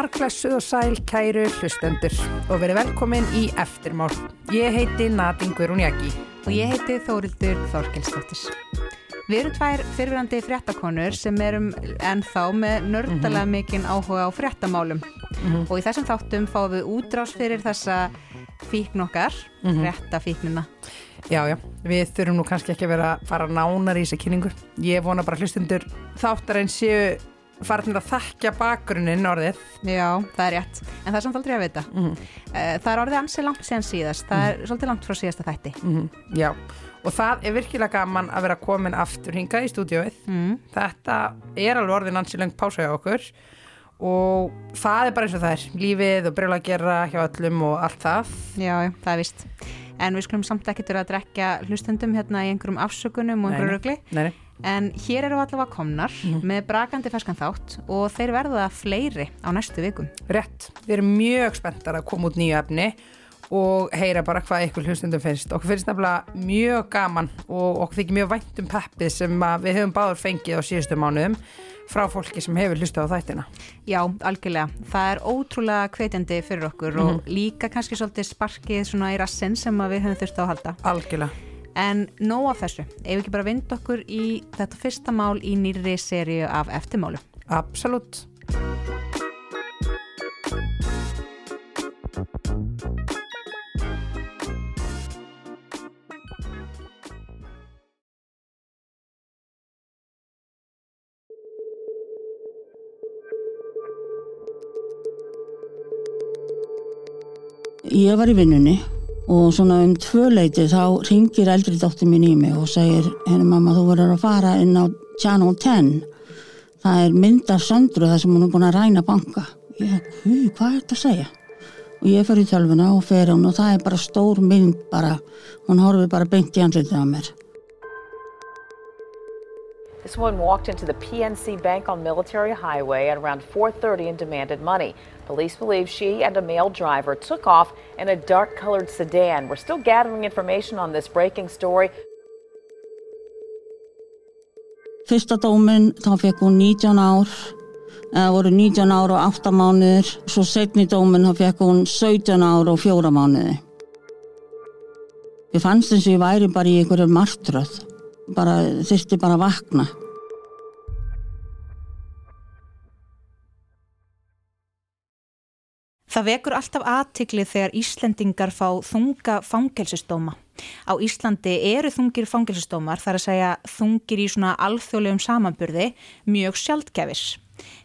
Marklessuð og sæl kæru hlustendur og verið velkomin í Eftirmál. Ég heiti Nadine Guðrún Og ég heiti Þórildur Þorkelsdóttir. Við erum tvær fyrirverandi fréttakonur sem erum ennþá með nördalega -hmm. mikinn áhuga á fréttamálum. Mm -hmm. Og í þessum þáttum fáum við útrás fyrir þessa fíkn okkar, mm -hmm. fréttafíknina. Já, já, við þurfum nú kannski ekki að vera að fara nánar í þessi kynningur. Ég vona bara hlustundur þáttar en séu farin að þakka bakgrunnin orðið. Já, það er rétt, en það er samt aldrei að vita. Mm -hmm. Það er orðið ansi langt síðan síðast. Það er mm -hmm. svolítið langt frá síðasta þætti. Mm -hmm. Já, og það er virkilega gaman að vera komin aftur hinga í stúdióið mhm. Þetta er alveg orðin ansi lengt pása hjá okkur. Og það er bara eins og það er. Lífið og brjóla að gera hjá öllum og allt það. Já, það er vist En við skulum samt ekki til að drekja hlustendum hérna í einhverjum afsökunum og einhverju rögli Nei, nei En hér eru allavega komnar mm. með brakandi ferskan þátt og þeir verða fleiri á næstu vikum. Rétt, við erum mjög spenntar að koma út nýju efni og heyra bara hvað ykkur hlustundum finnst. Okkur finnst nefnilega mjög gaman og okkur þykir mjög vænt um peppið sem við höfum báður fengið á síðustu mánuðum frá fólki sem hefur hlustað á þættina. Já, algjörlega. Það er ótrúlega kveitjandi fyrir okkur mm. og mhm. líka kannski svolítið sparkið svona í rassin sem við höfum þurft á að halda. Algjörlega. En nóg af þessu, ef við ekki bara vind okkur í þetta fyrsta mál í nýri sériu af eftirmálu. Absolut. Ég var í vinnunni og svona um tvöleiti þá ringir eldri dóttir mín í mig og segir henni mamma þú verður að fara inn á Channel 10 það er mynd af söndru þar sem hún er búin að ræna banka. Ég, hvað er þetta að segja? Og ég fer í tölvuna og fer hún og það er bara stór mynd bara. Hún horfið bara beint í andlitið á mér This woman walked into the PNC Bank on Military Highway at around 4:30 and demanded money. Police believe she and a male driver took off in a dark-colored sedan. We're still gathering information on this breaking story. Fyrsta dómin þá fekk hún 19 ár, eða voru 19 ár og 8 mánuður. Svo setni dómin þá fekk hún 17 ár og 4 mánuði. Ég fannst eins og ég væri bara í einhverju martröð, bara þurfti bara að vakna. Það vekur alltaf aðtikli þegar Íslendingar fá þunga fangelsistóma. Á Íslandi eru þungir fangelsistómar, þar að segja þungir í svona alþjóðlegum samanburði, mjög sjaldgefis.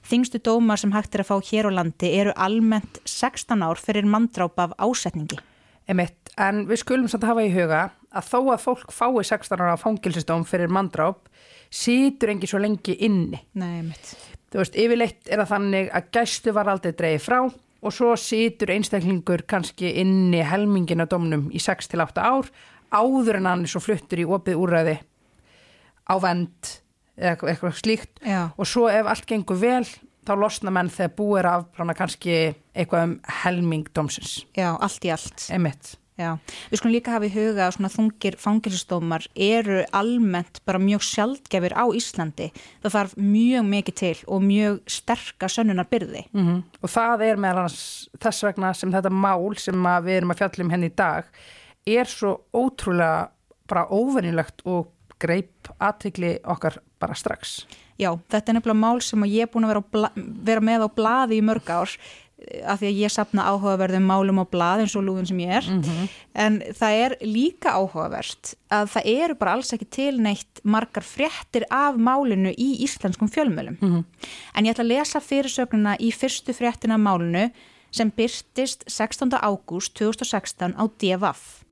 Þingstu dómar sem hægt er að fá hér á landi eru almennt 16 ár fyrir manndráp af ásetningi. Emitt, en við skulum samt að hafa í huga að þó að fólk fái 16 ára fangelsistóm fyrir manndráp, sítur engi svo lengi inni. Nei. Þú veist, yfirleitt er það þannig að gæstu var aldrei dreigið frá og svo situr einstaklingur kannski inni helmingin á domnum í 6-8 ár áður en hann er svo fluttur í opið úræði á vend eða eitthvað slíkt Já. og svo ef allt gengur vel þá losna menn þegar búið er af kannski eitthvað um helming domsins. Já, allt í allt. Emitt. Já, við skulum líka hafa í huga að svona þungir fangilsistómar eru almennt bara mjög sjaldgefir á Íslandi. Það þarf mjög mikið til og mjög sterka sönnunar byrði. Mm -hmm. Og það er meðal annars þess vegna sem þetta mál sem við erum að fjallum henni í dag er svo ótrúlega bara óvernilegt og greip aðtikli okkar bara strax. Já, þetta er nefnilega mál sem ég er búin að vera, vera með á bladi í mörg ár af því að ég sapna áhugaverðum málum á blad eins og lúðun sem ég er mm -hmm. en það er líka áhugavert að það eru bara alls ekki tilneitt margar fréttir af málinu í íslenskum fjölmjölum mm -hmm. en ég ætla að lesa fyrirsögnuna í fyrstu fréttina málinu sem byrstist 16. ágúst 2016 á DFF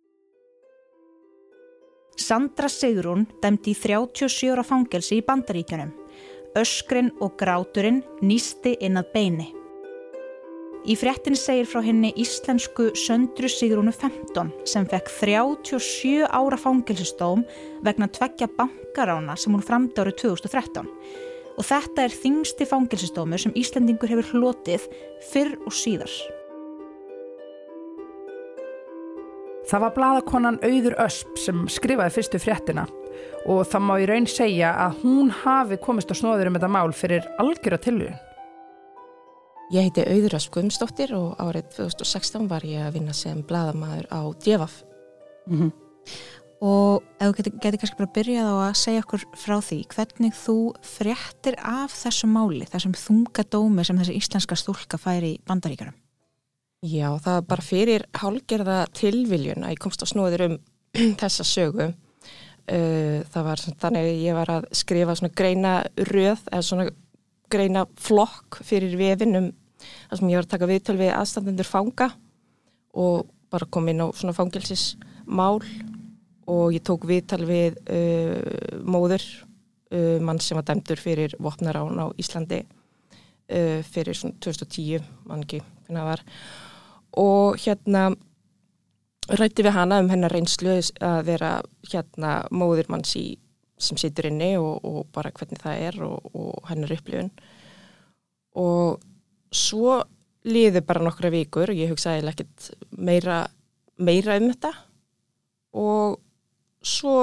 Sandra Sigrun dæmdi í 37 ára fangelsi í bandaríkjunum Öskrin og gráturinn nýsti inn að beini Í fréttin segir frá henni íslensku Söndru Sigrúnu 15 sem fekk 37 ára fangilsistóm vegna tveggja bankarána sem hún framdi árið 2013. Og þetta er þingsti fangilsistómu sem Íslandingur hefur hlotið fyrr og síðar. Það var bladakonan Auður Ösp sem skrifaði fyrstu fréttina og það má í raun segja að hún hafi komist á snóður um þetta mál fyrir algjör að tilvíðun. Ég heiti Auður Öskuðumsdóttir og árið 2016 var ég að vinna sem bladamæður á Djefaf. Mm -hmm. Og ef þú getur geti kannski bara byrjað á að segja okkur frá því, hvernig þú fréttir af þessu máli, þessum þungadómi sem þessi íslenska stúlka fær í bandaríkarum? Já, það er bara fyrir hálgerða tilviljun að ég komst á snóður um þessa sögu. Uh, það var þannig að ég var að skrifa svona greina röð eða svona greina flokk fyrir vefinum þar sem ég var að taka viðtöl við aðstandendur fanga og bara kom inn á svona fangilsismál og ég tók viðtal við uh, móður uh, mann sem var dæmdur fyrir vopnarán á Íslandi uh, fyrir svona 2010 mann ekki hvernig það var. Og hérna rætti við hana um hennar reynslu að vera hérna móður manns í, sem situr inni og, og bara hvernig það er og, og hennar upplifun. Og svo liði bara nokkra vikur og ég hugsaði ekkert meira, meira um þetta. Og svo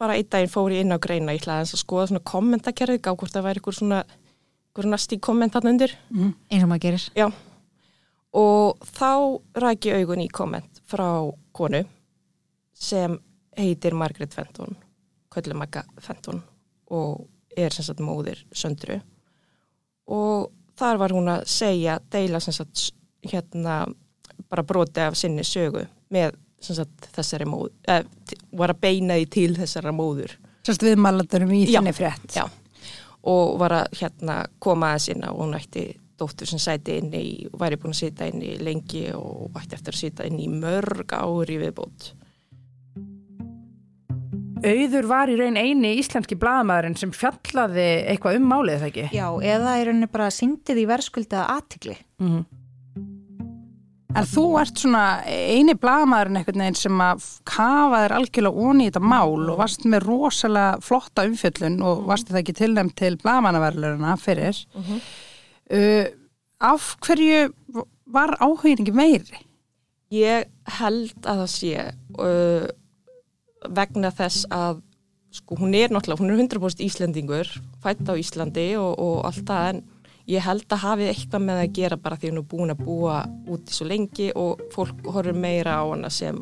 bara einn daginn fór ég inn á greina ég ætlaði að skoða svona kommentakerfi gá hvort það væri eitthvað svona eitthvað næst í komment hann undir. Mm, eins og maður gerir. Já. Og þá ræk ég augun í komment frá konu sem heitir Margaret Fenton Köllumaka Fenton og er sem sagt móðir söndru. Og þar var hún að segja deila sagt hérna bara broti af sinni sögu með sagt, þessari móður, eh, var að beina því til þessara móður. Sérst viðmælandurum í þenni frétt. Já, og var að hérna koma að sinna og hún ætti dóttur sem sæti inn í, væri búin að sita inn í lengi og ætti eftir að sita inn í mörg ári viðbót. Auður var í raun eini íslenski blagamæðurinn sem fjallaði eitthvað um málið þegar ekki? Já, eða í rauninni bara syndið í verðskuldaða aðtikli. Mm -hmm. En þú ert svona eini blagamæðurinn einhvern veginn sem að kafa þér algjörlega onni í þetta mál og varst með rosalega flotta umfjöllun og varst það ekki tilnæmt til blagamænaverðlurina fyrir. Uh -huh. uh, af hverju var áhugningi meiri? Ég held að það sé uh, vegna þess að sko hún er náttúrulega, hún er 100% Íslendingur, fætt á Íslandi og, og allt það en ég held að hafi eitthvað með að gera bara því hún er búin að búa úti svo lengi og fólk horfur meira á hana sem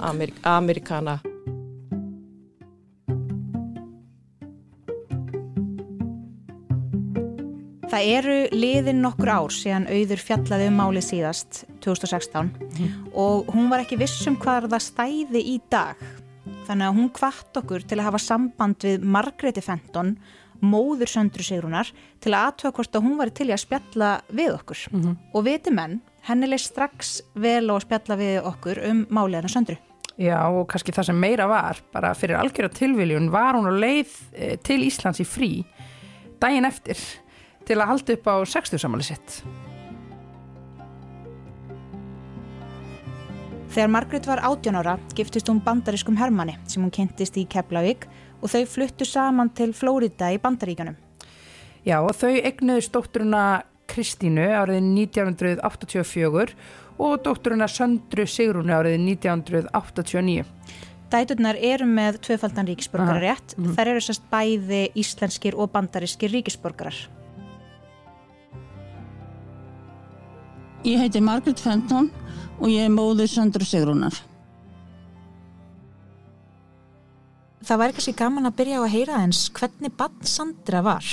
Amerik Amerikana Það eru liðin nokkur ár síðan auður fjallaði um málið síðast 2016 mm. og hún var ekki vissum hvað það stæði í dag þannig að hún kvart okkur til að hafa samband við Margreði Fenton móður söndru sigrunar til að aðtöða hvort að hún var til að spjalla við okkur mm -hmm. og viti menn, hennileg strax vel á að spjalla við okkur um máliðana söndru. Já og kannski það sem meira var, bara fyrir algjörða tilviljun var hún að leið eh, til Íslands í frí daginn eftir til að halda upp á 60 samáli Þegar Margrit var 18 ára giftist hún bandariskum Hermanni sem hún kentist í Keflavík og þau fluttu saman til Flórida í Bandaríkanum. Já og þau egnuðu stótturuna Kristínu árið 1984 og dótturuna Söndru Sigrúnu árið 1989. Dæturnar eru með tvöfaldan ríkisborgararétt, mm -hmm. þær eru sérst bæði íslenskir og bandarískir ríkisborgarar. Ég heiti Margrit Fenton og ég er móður Söndru Sigrúnar. það væri kannski gaman að byrja á að heyra eins hvernig bann Sandra var?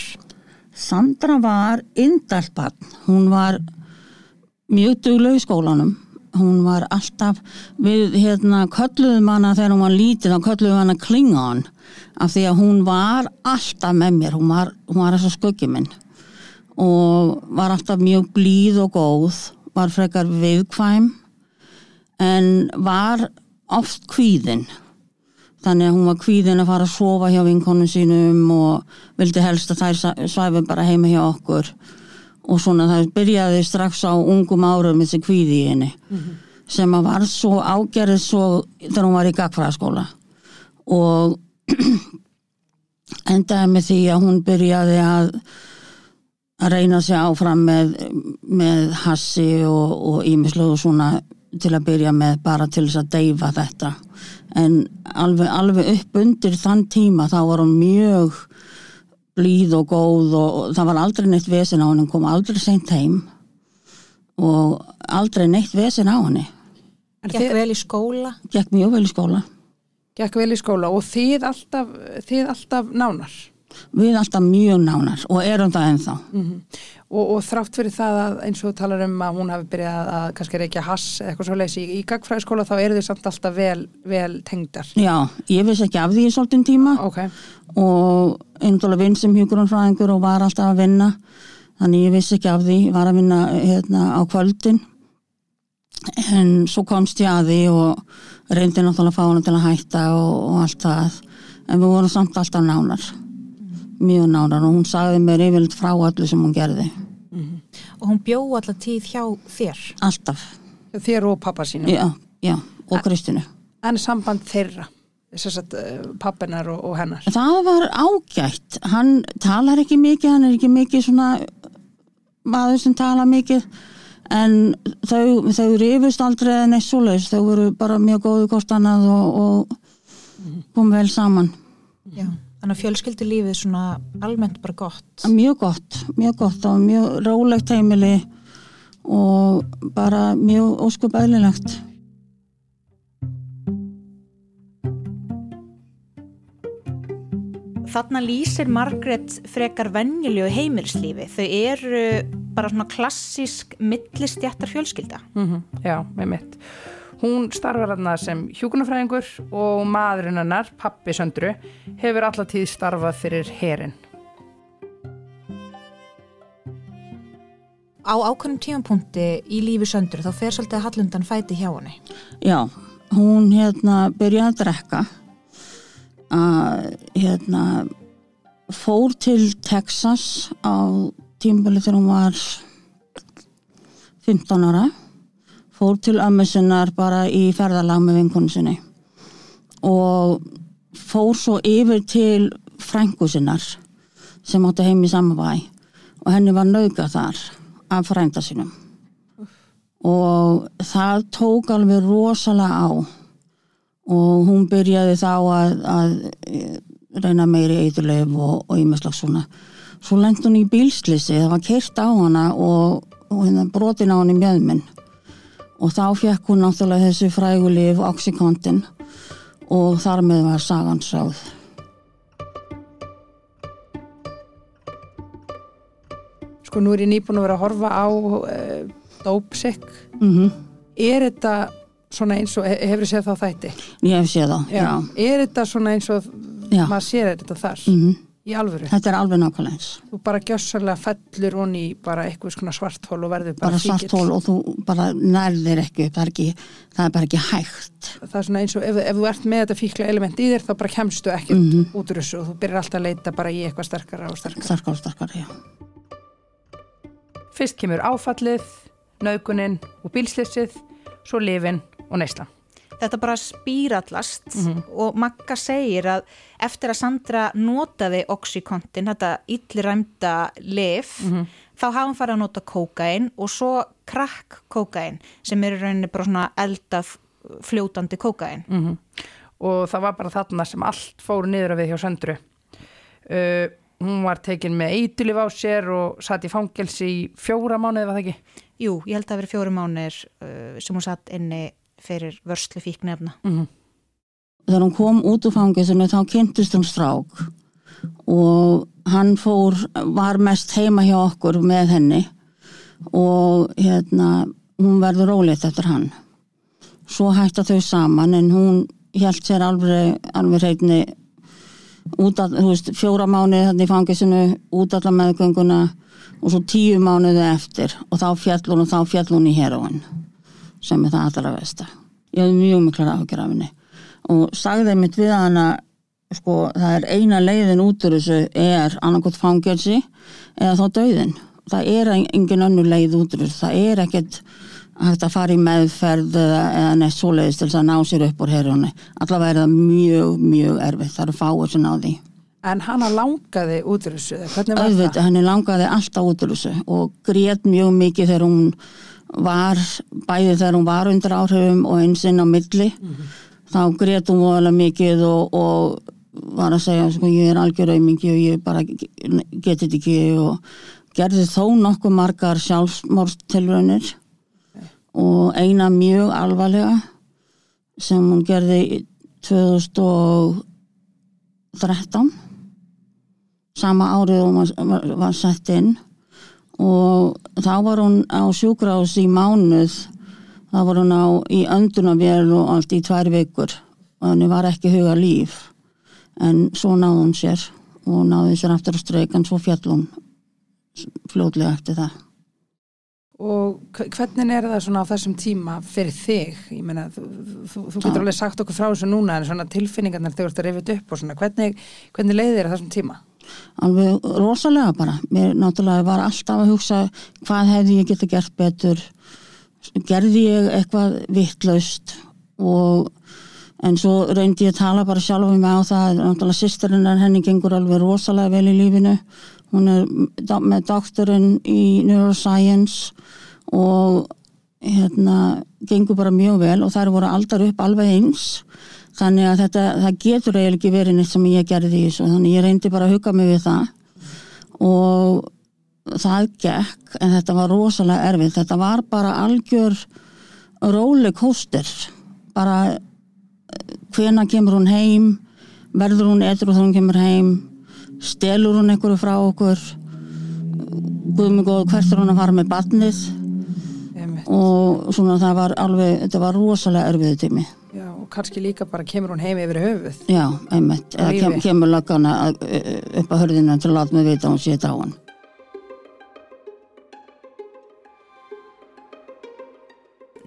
Sandra var indalt bann. Hún var mjög dugleg í skólanum. Hún var alltaf, við hérna kölluðum hana þegar hún var lítið, þá kölluðum hana Klingon af því að hún var alltaf með mér, hún var, hún var þess að skuggi minn og var alltaf mjög blíð og góð, var frekar viðkvæm en var oft kvíðinn þannig að hún var kvíðin að fara að sofa hjá vinkonum sínum og vildi helst að þær svæfi bara heima hjá okkur og svona það byrjaði strax á ungum árum þessi kvíði í henni mm -hmm. sem að var svo ágerðið svo þegar hún var í gagfræðaskóla og endaði með því að hún byrjaði að að reyna sig áfram með, með hassi og ímislegu svona til að byrja með bara til þess að deyfa þetta en alveg, alveg upp undir þann tíma þá var hún mjög blíð og góð og það var aldrei neitt vesen á hann, hún kom aldrei seint heim og aldrei neitt vesen á henni En Gekk vel í skóla. gekk mjög vel í skóla gekk vel í skóla og þið alltaf, þið alltaf nánar. Við alltaf mjög nánar og erum það ennþá. Og, og þrátt fyrir það að eins og þú talar um að hún hafi byrjað að kannski reykja hass eða eitthvað svo leysi í, í gagfræðiskóla þá eru þið samt alltaf vel, vel tengdar. já, ég vissi ekki af því í svolítinn tíma. Ok, og einhverjulega vinn sem hjúgrunfræðingur og var alltaf að vinna. Þannig ég vissi ekki af því, var að vinna hérna á kvöldin. En svo komst ég að því og reyndi náttúrulega að fá hana til að hætta og, og allt það. En við vorum samt alltaf nánar mjög nánar og hún sagði mér yfirleitt frá allu sem hún gerði Og hún bjó allar tíð hjá þér. alltaf, þér og pappa sínum. já, já og Kristinu En samband þeirra, að pappinar og, og hennar. það var ágætt hann talar ekki mikið, hann er ekki mikið svona maður sem talar mikið en þau, þau rifust aldrei neitt svoleiðis, þau voru bara mjög góðu kost annað og, og kom vel saman Já. Þannig að fjölskyldu lífið svona almennt bara gott. mjög gott, mjög gott og mjög rólegt heimili og bara mjög óskup eðlilegt Þarna lýsir Margrét frekar venjulegu heimilslífi. Þau eru bara svona klassísk millistjættar fjölskylda. Mm Já, með mitt. Hún starfar þarna sem hjúkunarfræðingur og maðurinn hennar, pappi Söndru, hefur alla tíð starfað fyrir herin. Á ákveðnum tímapunkti í lífi söndur þá fer svolítið Hallundan fæti hjá henni. Já, hún hérna byrjaði að drekka að hérna fór til Texas á tímbali þegar hún var 15 ára fór til ömmu sinnar bara í ferðalag með vinkonu sinni og fór svo yfir til frængu sinnar sem átti heim í Samabæ og henni var nauka þar af frænda sínum. Og það tók alveg rosalega á og hún byrjaði þá að, að eh, reyna meiri eiturleif og, ímestlags svona. Svo lengt hún í bílslisi, það var keirt á hana og, og hérna brotin á hann í mjöðminn og þá fekk hún náttúrulega þessi frægulif Oxycontin og þar með var sagan sáð Sko nú er ég nýbúin að vera að horfa á uh, Dópsik. mm Er þetta svona eins og, he- hefur þið séð þá þætti? ég hef séð þá já. Er þetta svona eins og Já. maður sér þetta þar? Mm Í alvöru? þetta er alveg nákvæmlega eins Þú bara gjössalega fellur honni í bara eitthvað svona svarthól og verður bara, bara svart hól og þú bara nærðir ekki ekki, það er bara ekki hægt það er svona eins og ef, ef þú ert með þetta fíkla element í þér þá bara kemstu ekkert Mhm. út úr þessu og þú byrjar alltaf að leita bara í eitthvað sterkara og sterkara. sterkar og sterkar, já Fyrst kemur áfallið, naukunin og bílslissið, svo lifin og neysla. Þetta bara spýrallast og Magga segir að eftir að Sandra notaði Oxycontin, þetta illiræmda lif, þá hafa hann farið að nota kókain og svo krakk kókain sem er í rauninni bara svona eldað fljótandi kókain. Mm Og það var bara þarna sem allt fór niður að við hjá Söndru. Uh, hún var tekin með eitulif á sér og satt í fangelsi í fjóra mánuði, var það ekki? Jú, ég held að það veri fjóri mánir uh, sem hún satt inni fyrir vörslu fíknefna. Mm þegar hún kom út úr fangisinu þá kynntist hún strák og hann fór, var mest heima hjá okkur með henni og hérna hún verður róleitt eftir hann. Svo hætta þau saman en hún held sér alveg alveg reyni út að, þú veist, fjóra mánuði þannig í fangisinu, út alla meðgönguna og svo tíu mánuði eftir og þá fjall hún og þá fjall hún í heroin sem er það allra vesta ég hef mjög miklar ágjör af henni. Og sagði mitt við hana sko, það er eina leiðin út úr þessu er annarkot fangelsi eða þá dauðin það er engin önnur leið út úr þessu. Það er ekkert hægt að fara í meðferð eða, neitt svoleiðis til þess að ná sér upp úr herjónu allavega er það mjög, mjög erfitt. Það eru fáið sem náði En hana langaði út úr þessu, eða hvernig var auðvitað, henni langaði alltaf út úr þessu og grét mjög mikið þegar hún var, bæði þegar hún var undir áhrifum og eins inn á milli þá grét hún voðalega mikið og, og var að segja sko ég er algjör auðmingi og ég bara get þetta ekki. Og gerði þó nokkuð margar sjálfsmórstilraunir og eina mjög alvarlega sem hún gerði 2013 sama árið hún var, var, var sett inn og þá var hún á sjúkrás í mánuð. Þá var hún á í öndunavél og allt í tvær vikur. Og henni var ekki huga líf. En svo náði hún sér og náði sér aftur á streik en svo fjall hún fljóðlega eftir það. Og hvernig er það svona á þessum tíma fyrir þig? Ég meina, þú, þú, þú getur alveg sagt okkur frá þessu núna en svona tilfinningarnar þegar þú ert að rifja upp og svona, hvernig, hvernig leiðir á þessum tíma? Alveg rosalega bara. Mér náttúrulega var alltaf að hugsa hvað hefði ég geta gert betur? Gerði ég eitthvað vittlaust og en svo reyndi ég að tala bara sjálf um mig á það náttúrulega sýsterinnar henni gengur alveg rosalega vel í lífinu. Hún er með doktorinn í neuroscience og hérna gengur bara mjög vel og þær voru aldar upp alveg eins þannig að þetta, það getur eiginlega ekki verið neitt sem ég gerði í þessu. Þannig ég reyndi bara að hugga mig við það. Og það gekk en þetta var rosalega erfið þetta var bara algjör róleg hóstir bara hvena kemur hún heim? Verður hún eitthvað þá hún kemur heim? Stelur hún einhverju frá okkur? Guðmig og hvert er hún að fara með barnið? Og svona það var alveg þetta var rosalega erfiðu tími. Já, og kannski líka bara kemur hún heim yfir höfuð. Já, einmitt. Eða kem, kemur lagana upp að hörðina til að láta mig vita hún sé hann.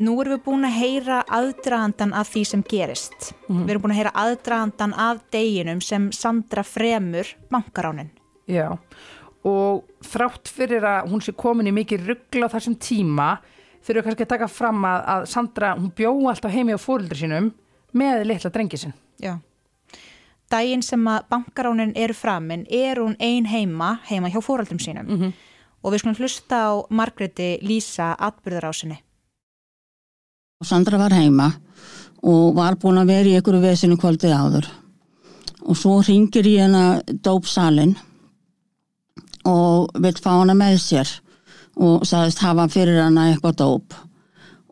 Nú erum við búin að heyra aðdragandan af því sem gerist. Mm -hmm. Við erum búin að heyra aðdragandan af deginum sem Sandra fremur bankaránin. Já, og þrátt fyrir að hún sé komin í mikið ruggla þessum tíma þurfum kannski að taka fram að, að Sandra, hún bjó alltaf heimi á fóröldri sínum með litla drengi sin. Já. Dægin sem að bankaránin eru framinn er hún ein heima, heima hjá fóröldrum sínum mm -hmm. og við skulum hlusta á Margreti Lísa atbyrðarásinni. Sandra var heima og var búin að vera í einhverju vesinu kvöldið áður og svo ringir í hana dópsalinn og vill fá hana með sér og sagðist hafa fyrir hana eitthvað dóp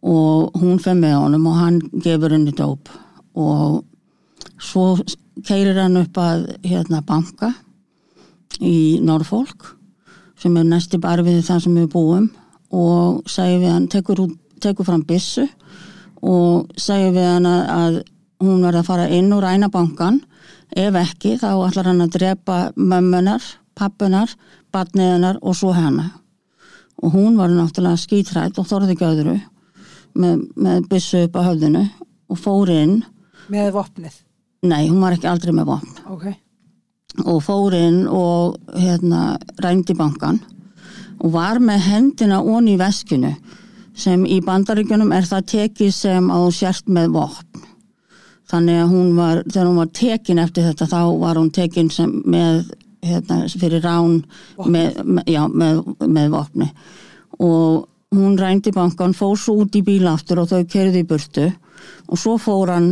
og hún fyrir með honum og hann gefur henni dóp og svo keirir hann upp að hérna banka í Norrfólk sem er næsti barfið það sem við búum. Og segir við hann, tekur, tekur fram bissu og segir við hann að hún verði að fara inn og ræna bankan ef ekki þá ætlar hann að drepa mömmunar, pappunar, badniðunar og svo hennar og hún var náttúrulega skítrætt og þorði ekki öðru með, með byssu upp á höfðinu og fór inn með vopnið? Nei, hún var ekki aldrei með vopn. Okay. og fór inn og hérna rændi bankan og var með hendina onni í veskinu sem í bandaríkunum er það tekið sem á sért með vopn. Þannig að hún var, þegar hún var tekin eftir þetta þá var hún tekin með hérna, fyrir rán með, með, já, með, með vopni. Og hún rændi bankan, fór svo út í bíla aftur og þau kerði í burtu. Og svo fór hann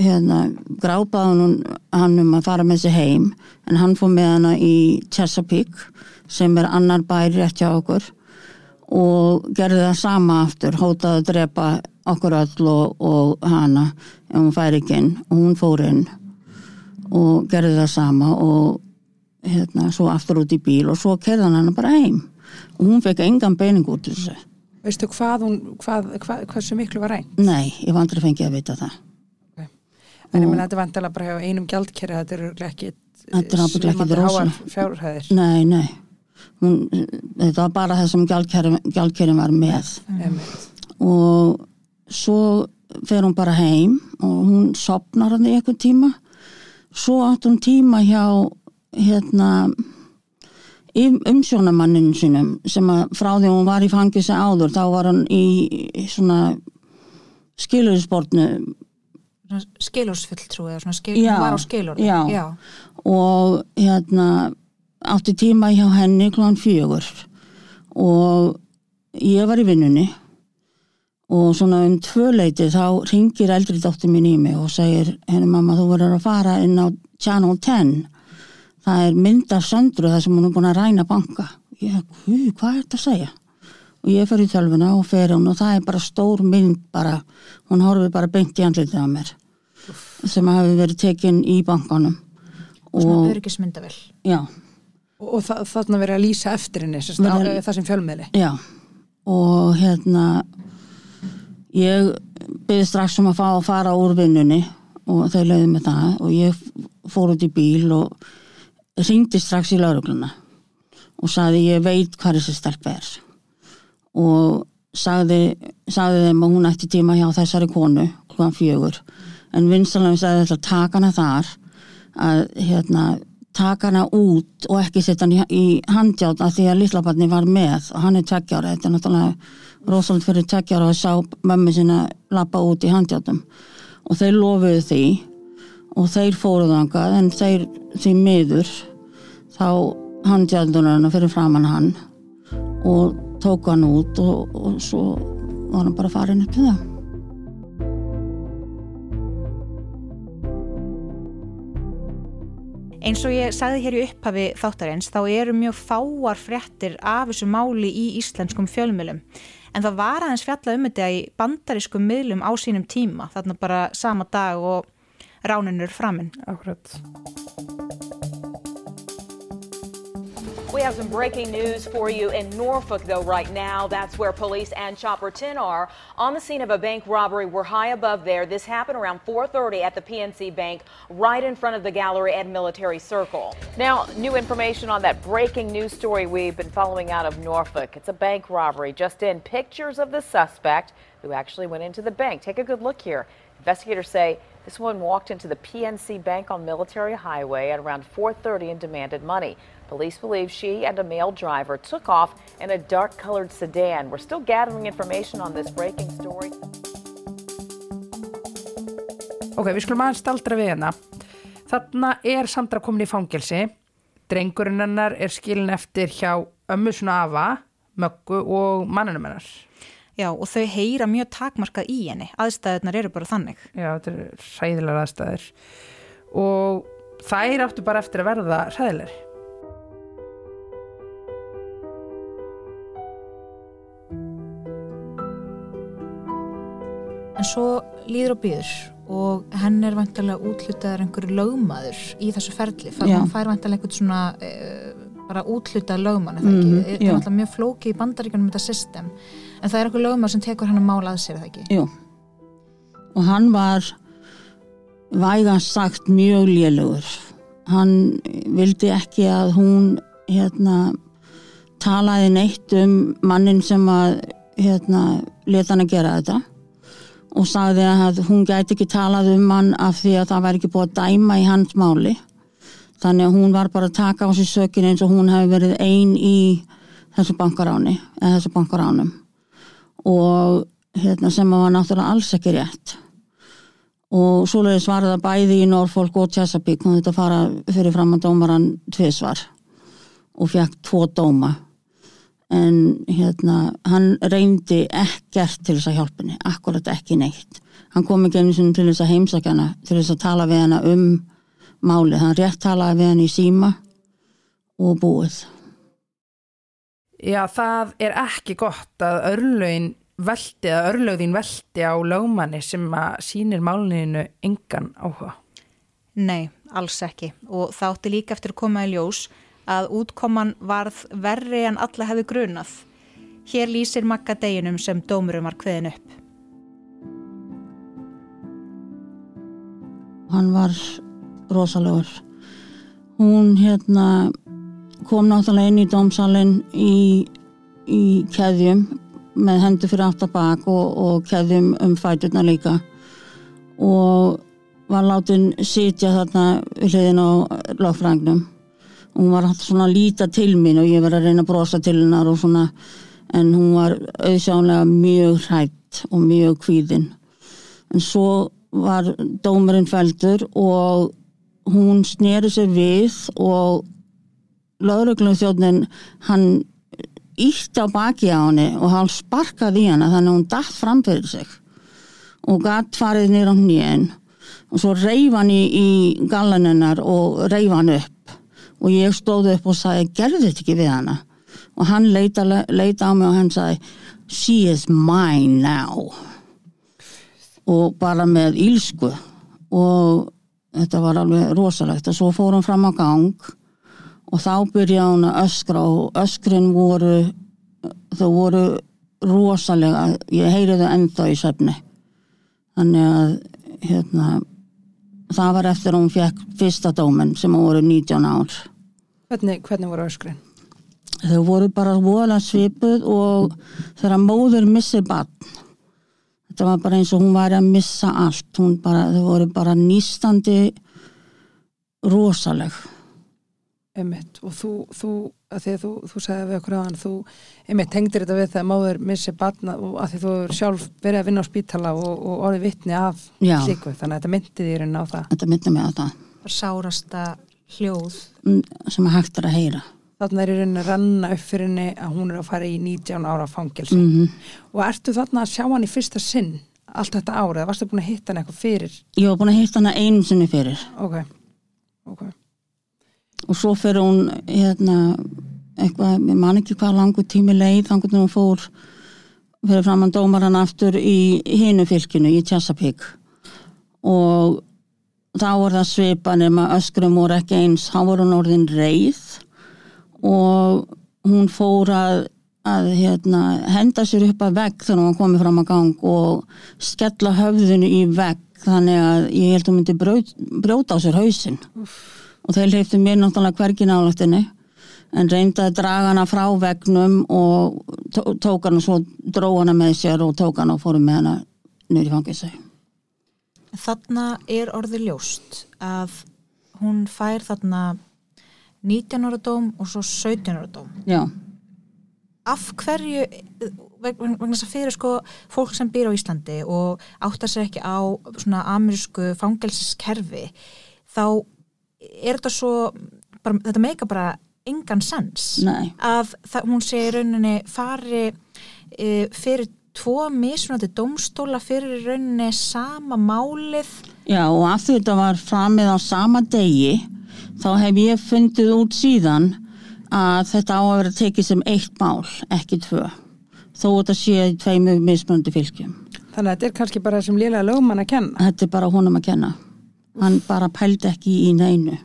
hérna, grápaðan hann um að fara með sig heim en hann fór með hana í Chesapeake sem er annar bæri rétt hjá okkur og gerði það sama aftur, hótaði að drepa okkur öll og, og hana ef hún fær ekki inn og hún fór inn og gerði það sama og hérna, svo aftur út í bíl og svo kerðan hann bara heim og hún fekk engan beining út þessu Veistu hvað hún, hvað, hvað, hversu miklu var reynd? Nei, ég var aldrei fengið að vita það. En ég menna þetta var endala bara hjá einum gjaldkerri þetta eru ekki er ekki rosa fjárhæðir. Nei, nei. Hún, Þetta var bara það sem gjaldkerri var með. Mm. og svo fer hún bara heim og hún sopnar hann í eitthvað tíma. Svo átt hún tíma hjá hérna umsjónamanninu sínum sem að frá því hún var í fangisi áður þá var hann í svona skilursportnu skilurssfull trú eða skil, var á skilur já. já, og hérna átti tíma hjá henni klúan fjögur og ég var í vinnunni og svona um tvöleiti þá ringir eldri dóttir mín í mig og segir henni mamma þú verður að fara inn á Channel 10 það er mynd af söndru þar sem hún er búin að ræna banka. Ég, hú, hvað er þetta að segja og ég fer í tölvuna og fer hún og það er bara stór mynd bara, hún horfið bara beint í andlitið á mér sem hafi verið tekinn í bankanum. Svona örgismyndavel. já, Og, og það, þarna verið að lýsa eftir henni, það sem fjölmiðli. já. Og hérna ég byrði strax um að fá að fara úr vinnunni og þau leiði með það og ég fór út í bíl og ringdi strax í laurugluna og sagði ég veit hvað þessi stelp er og sagði, sagði þeim að hún ætti tíma hjá þessari konu hlugan fjögur. En vinsalega sagði þetta að taka hana þar að hérna taka hana út og ekki setja hann í, handjátt að því að lillabarni var með. Og hann er tveggjára, þetta er náttúrulega rosalega fyrir tveggjára að sjá mömmu sinna lappa út í handjáttum og þeir lofuðu því og þeir fóruð þangað en þeir því miður þá handjáttunarinn fyrir framann hann og tók hann út og, og svo var hann bara farin upp til það Eins og ég sagði hér í upphafi þáttarins þá eru mjög fáar fréttir af þessu máli í íslenskum fjölmjölum. En það var aðeins fjallað um þetta í bandarískum miðlum á sínum tíma, þarna bara sama dag og ránunur framinn. Akkurat. We have some breaking news for you in Norfolk, though, right now. That's where police and Chopper 10 are on the scene of a bank robbery. We're high above there. This happened around 4:30 at the PNC Bank, right in front of the gallery at Military Circle. Now, new information on that breaking news story we've been following out of Norfolk. It's a bank robbery. Just in, pictures of the suspect who actually went into the bank. Take a good look here. Investigators say this woman walked into the PNC Bank on Military Highway at around 4:30 and demanded money. Police believe she and a male driver took off in a dark-colored sedan. We're still gathering information on this breaking story. Ok, við skulum aðeins staldra við hérna. Þarna er Sandra komin í fangelsi. Drengurinn hennar er skilin eftir hjá ömmu svona afa, möggu og mannunum hennar. Já, og þau heyra mjög takmarkað í henni. Aðstæðunar eru bara þannig. Já, þetta er hræðilega aðstæður. Og þær áttu bara eftir að verða hræðilegri. En svo líður og býður og henn er vantarlega útlutaður einhverju lögmaður í þessu ferli. Hún fær vantarlega einhvern svona uh, bara útlutað lögmann, er það er já. vantarlega mjög flóki í bandaríkjunum þetta system. En það er einhver lögmaður sem tekur hann að mála að sér, það ekki? Jú. Og hann var vægast sagt mjög lélugur. Hann vildi ekki að hún hérna talaði neitt um mannin sem að hérna leta hann að gera þetta og sagði að hún gæti ekki talað um hann af því að það væri ekki búið að dæma í hans máli. Þannig að hún var bara að taka á sig sökin eins og hún hefði verið ein í þessu bankaráni eða þessu bankaránum. Og hérna, sem var náttúrulega alls ekki rétt. Og svoleiðis var það bæði í Norfolk og Chesapeake. Hún þetta fara fyrir fram að dómaran tvisvar og fekk tvo dóma en hérna hann reyndi ekkert til þess að hjálpa henni, akkurat ekki neitt hann kom ekki einu sinni til þess að heimsækja hana til þess að tala við hana um málið, hann rétt talaði við hana í síma og búið Já, það er ekki gott að örlögin velti eða örlögðin velti á lögmanni sem að sýnir máluninu engan áhuga. Nei, alls ekki. Og það átti líka eftir að koma í ljós að útkoman varð verri en alla hefði grunað. Hér lýsir makka deginum sem dómurum var kveðin upp. hann var rosalegur hún hérna kom náttúrulega inn í dómsalinn í, í keðjum með hendur fyrir aftar bak og, og keðjum um fæturna líka og var látin sitja þarna við hliðin á lagfræðingnum hún var alltaf svona að líta til mín og ég var að reyna að brosa til hennar og svona en hún var auðsjálega mjög hrætt og mjög kvíðin. En svo var dómurinn fældur og hún sneri sér við og lögreglum þjóðnin hann ítti á baki á henni og hann sparkaði hana þannig að hún datt fram fyrir sig og gatt farið nýra á hnýjan og svo reif hann í, í gallanennar og reif hann upp og ég stóð upp og sagði gerði þetta ekki við hana? Og hann leita, leita á mig og hann sagði she is mine now. Og bara með ílsku og þetta var alveg rosalegt. Og svo fór hann fram á gang. Og þá byrjaði hann að öskra og öskrin voru þau voru rosalega ég heyri þau ennþá í söfni þannig að hérna, það var eftir að hún fekk fyrsta dómen sem voru 19 ár. Hvernig, hvernig voru öskrin? þau voru bara vola svipuð og þegar móður missir barn þetta var bara eins og hún var að missa allt. Hún bara, þau voru bara nýstandi rosaleg Einmitt. og þú, þú að því að þú, þú sagði við okkur aðan þú einmitt tengdir þetta við þegar máður missi barna og að því þú er sjálf verið að vinna á spítala og, og orðið vittni af Já. slíku, þannig að þetta myndið í raun á það. Þetta myndi mig á það. Sárasta hljóð. mm, sem að hægt er að heyra. Þarna er í rauninni að ranna upp fyrir henni að hún er að fara í 19 ára fangelsi. Mm og ertu þarna að sjá hann í fyrsta sinn allt þetta ára, eða varstu búin að hitta hann eitthvað fyrir? Ég var búin að hitta hana einu sinni fyrir. Ok, ok og svo fyrir hún hérna eitthvað, ég man ekki hvað langur tími leið þannig að hún fór fyrir framann dómaran aftur í hinu fylkinu, í Chesapeake og þá voru það svipa nema öskrum voru ekki eins, þá voru hún orðin reið. Og hún fór að, að hérna, henda sér upp að vegg þegar hún komið fram að gang og skella höfðinu í vegg þannig að ég held að hún myndi brjóta á sér hausinn og þeir hleyftu mér náttúrulega hvergi nálættinni en reyndi að draga hana frá vegnum og tó- tók hana svo dró hana með sér og tók hana og fórum með hana nýri fangilsi. Þarna er orðið ljóst að hún fær þarna 19 ára dóm og svo 17 ára dóm. Já, Af hverju, veg- vegna þess að fyrir sko fólk sem býr á Íslandi og áttar sér ekki á svona amerísku fangelsiskerfi, þá er þetta svo, bara, þetta meika bara engan sens nei, að það, hún sé í rauninni fari e, fyrir tvo mismunandi dómstóla fyrir í rauninni sama málið já og af því þetta var framið á sama degi þá hef ég fundið út síðan að þetta á að vera tekið sem eitt mál, ekki tvö. Þó þetta sé í tveimu mismunandi fylgjum. þannig að þetta er kannski bara sem lélega lögmann að kenna Þetta er bara honum að kenna. Hann bara pældi ekki í neinu.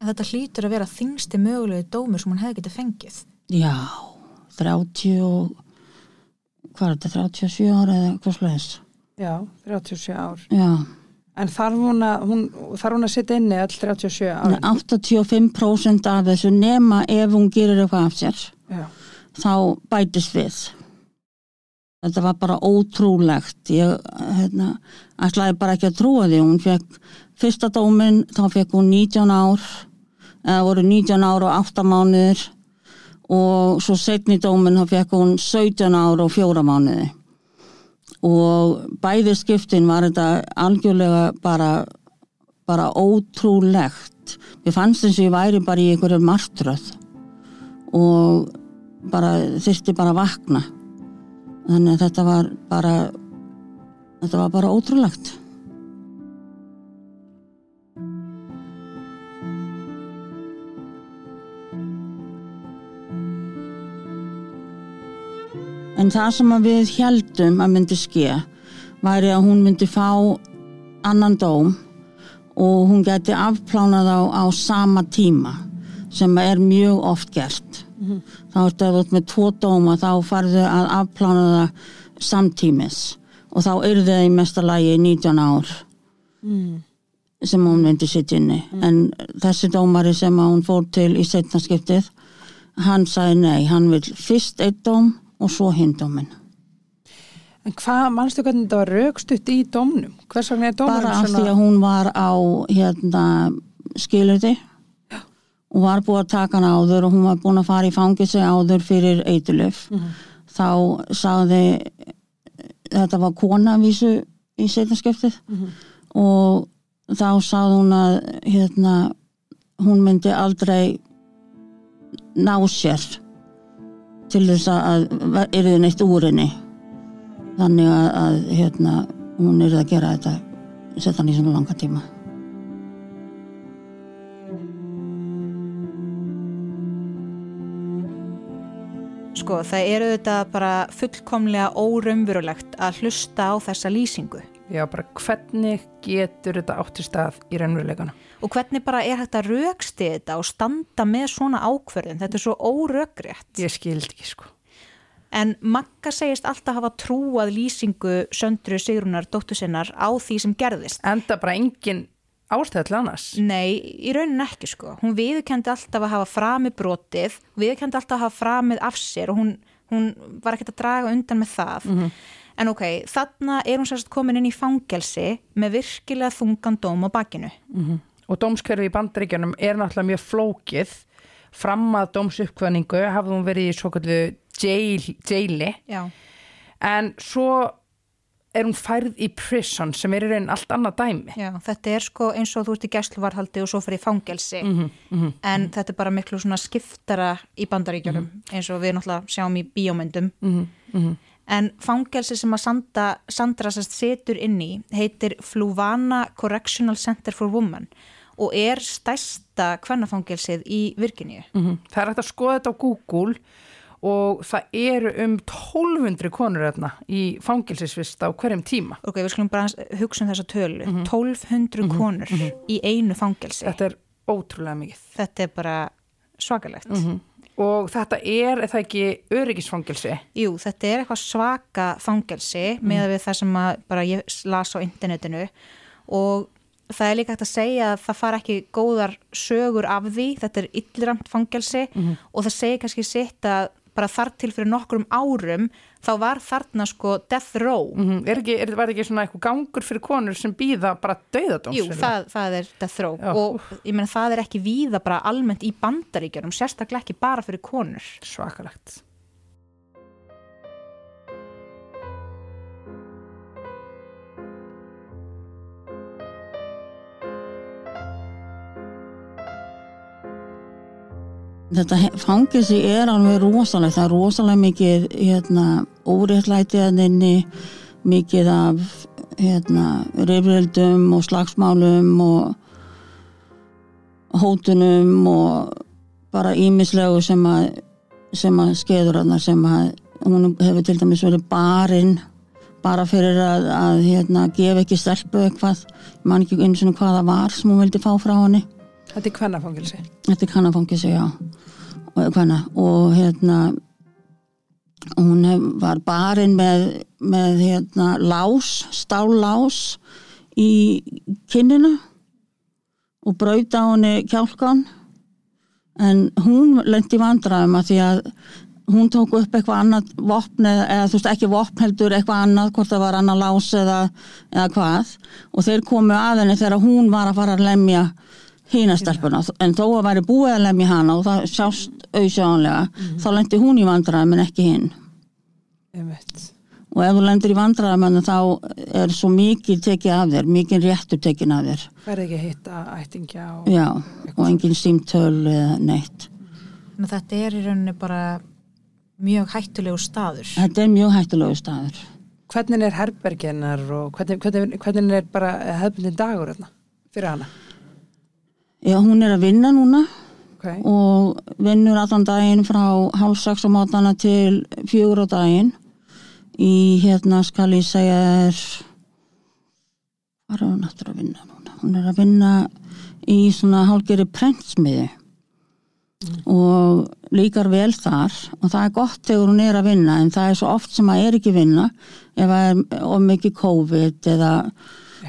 en þetta hlýtur að vera þingsti mögulegu dómur sem hún hefði getið fengið. Já, 30 og hvað er þetta, 37 ára eða hvað slæðis? já, 37 ár. Já, en þarf hún að, hún, þarf hún að setja inni all 37 Nei, ár 85% af þessu nema ef hún gerir eitthvað af sér já, þá bætist við þetta var bara ótrúlegt. Ég hérna, ætlaði bara ekki að trúa því. Hún fekk fyrsta dómin þá fekk hún 19 ár eða voru 19 ár og 8 mánuðir. Og svo setni dómin þá fekk hún 17 ár og 4 mánuði. Og bæði skiptin var þetta algjörlega bara bara ótrúlegt. Ég fannst eins og ég væri bara í einhverju martröð. Og bara þyrfti bara að vakna þannig að þetta var bara þetta var bara ótrúlegt. En það sem við heldum að myndi ske væri að hún myndi fá annan dóm og hún geti afplánað á, á sama tíma sem er mjög oft gert þá ertu að ert með tvo dóma þá farðu að afplána það samtímis. Og þá eru þau í mesta lagi 19 ár sem hún myndi sitt inni. En þessi dómari sem hún fór til í setna skiptið hann sagði nei, hann vil fyrst eitt dóm og svo hinn dómin en hvað, manstu hvernig þetta var raukstutt í dómnum? Hvers vegna er dómnum bara af því að hún var á hérna skilurði og var búið að taka hann áður og hún var búin að fara í fangisi áður fyrir eitulöf þá sagði þetta var kona vísu í setnaskiptið og þá sagði hún að hérna hún myndi aldrei ná sér til þess að yrði neitt úr henni. Þannig að, að hérna, hún yrði að gera þetta setja hann í svona langa tíma sko, það eru þetta bara fullkomlega órumverulegt að hlusta á þessa lýsingu. Já, bara hvernig getur þetta átti stað í raunveruleikana? Og hvernig bara er hægt að rauksti þetta og standa með svona ákverðin? Þetta er svo óröggrétt. Ég skildi ekki, sko. En Magga segist alltaf hafa trúað lýsingu söndru Sigrunar dóttu sinnar á því sem gerðist. Enda bara engin ástæða til annars. Nei, í raunin ekki sko. Hún viðkendi alltaf að hafa framið brotið, viðkendi alltaf að hafa framið af sér og hún, hún var ekkert að draga undan með það. Mhm. En ok, þarna er hún sérst komin inn í fangelsi með virkilega þungan dóm á bakinu. Og dómskerfi í bandaríkjanum er náttúrulega mjög flókið. Fram að dómsuppkvæningu hafði hún verið í svo kallu jail, jaili. Já. En svo er hún færð í prison sem er í raun allt annað dæmi. Já, þetta er sko eins og þú ert í gæsluvarhaldi og svo fyrir fangelsi. En þetta er bara miklu svona skiptara í bandaríkjunum eins og við náttúrulega sjáum í bíómyndum. En fangelsi sem að Sandra, Sandra setur inn í heitir Fluvana Correctional Center for Women og er stærsta kvennafangelsið í Virginíu. Mm Það er hægt að skoða þetta á Google. og það eru um 1200 konur þarna í fangilsisvist á hverjum tíma. ok, við skulum bara hugsa um þessa tölu. 1200 konur í einu fangelsi. Þetta er ótrúlega mikið. þetta er bara svakalegt. Og þetta er, er það ekki öryggisfangilsi? Jú, þetta er eitthvað svaka fangelsi með við það sem bara ég las á internetinu. Og það er líka hægt að segja að það fara ekki góðar sögur af því, þetta er illramt fangelsi og það segir kannski sitt að bara þar til fyrir nokkrum árum þá var þarna sko death row Mm er ekki, er, var ekki svona eitthvað gangur fyrir konur sem býða bara dauðadóms? Jú, það, það er death row Já. og ég meina það er ekki víða bara almennt í bandaríkjunum, sérstaklega ekki bara fyrir konur Svakalegt. Þetta fangelsi er alveg rosalegt, það er rosalega mikið hérna, óréttlætiðaninni, mikið af hérna, rifrildum og slagsmálum og hótunum og bara ímislegu sem að, að skeður hana sem að hún hefur til dæmis verið barinn bara fyrir að, að hérna, gefa ekki stelpu eitthvað, ég man ekki einu sinni hvað það var sem hún vildi fá frá henni. Þetta er kvennafangilsi. Þetta er kannafangisi, já. Og, hvenna, og hérna, hún hef, var barinn með, með hérna, lás, stállás í kinnina og braut á henni kjálkan. En hún lendi vandræðum að því að hún tók upp eitthvað annað vopn eða þú veist ekki vopn heldur eitthvað annað, hvort það var annað lás eða, eða hvað og þeir komu að henni þegar hún var að fara að lemja hína stelpuna. En þó að væri búið að lemja hana og það sjást auðsjónlega þá lendi hún í vandræðum en ekki hinn. Og ef þú lendir í vandræðum þá er svo mikið tekið af þér mikið réttur tekin af þér. Verði ekki að hitta ættingja og... já, og engin símtöl eða neitt. Að þetta er í rauninni bara mjög hættulegu staður. þetta er mjög hættulegu staður. Hvernig er herberginnar og hvernig, hvernig, hvernig er bara hefðbundin dagur þarna fyrir hana? Já, hún er að vinna núna Okay. og vinnur allan daginn frá hálf sex á mátana til fjögur á daginn í hérna skal ég segja er hvað er hún aftur að vinna núna hún er að vinna í svona hálgeri prentsmiði og líkar vel þar og það er gott þegar hún er að vinna en það er svo oft sem að er ekki vinna ef það er of mikið COVID eða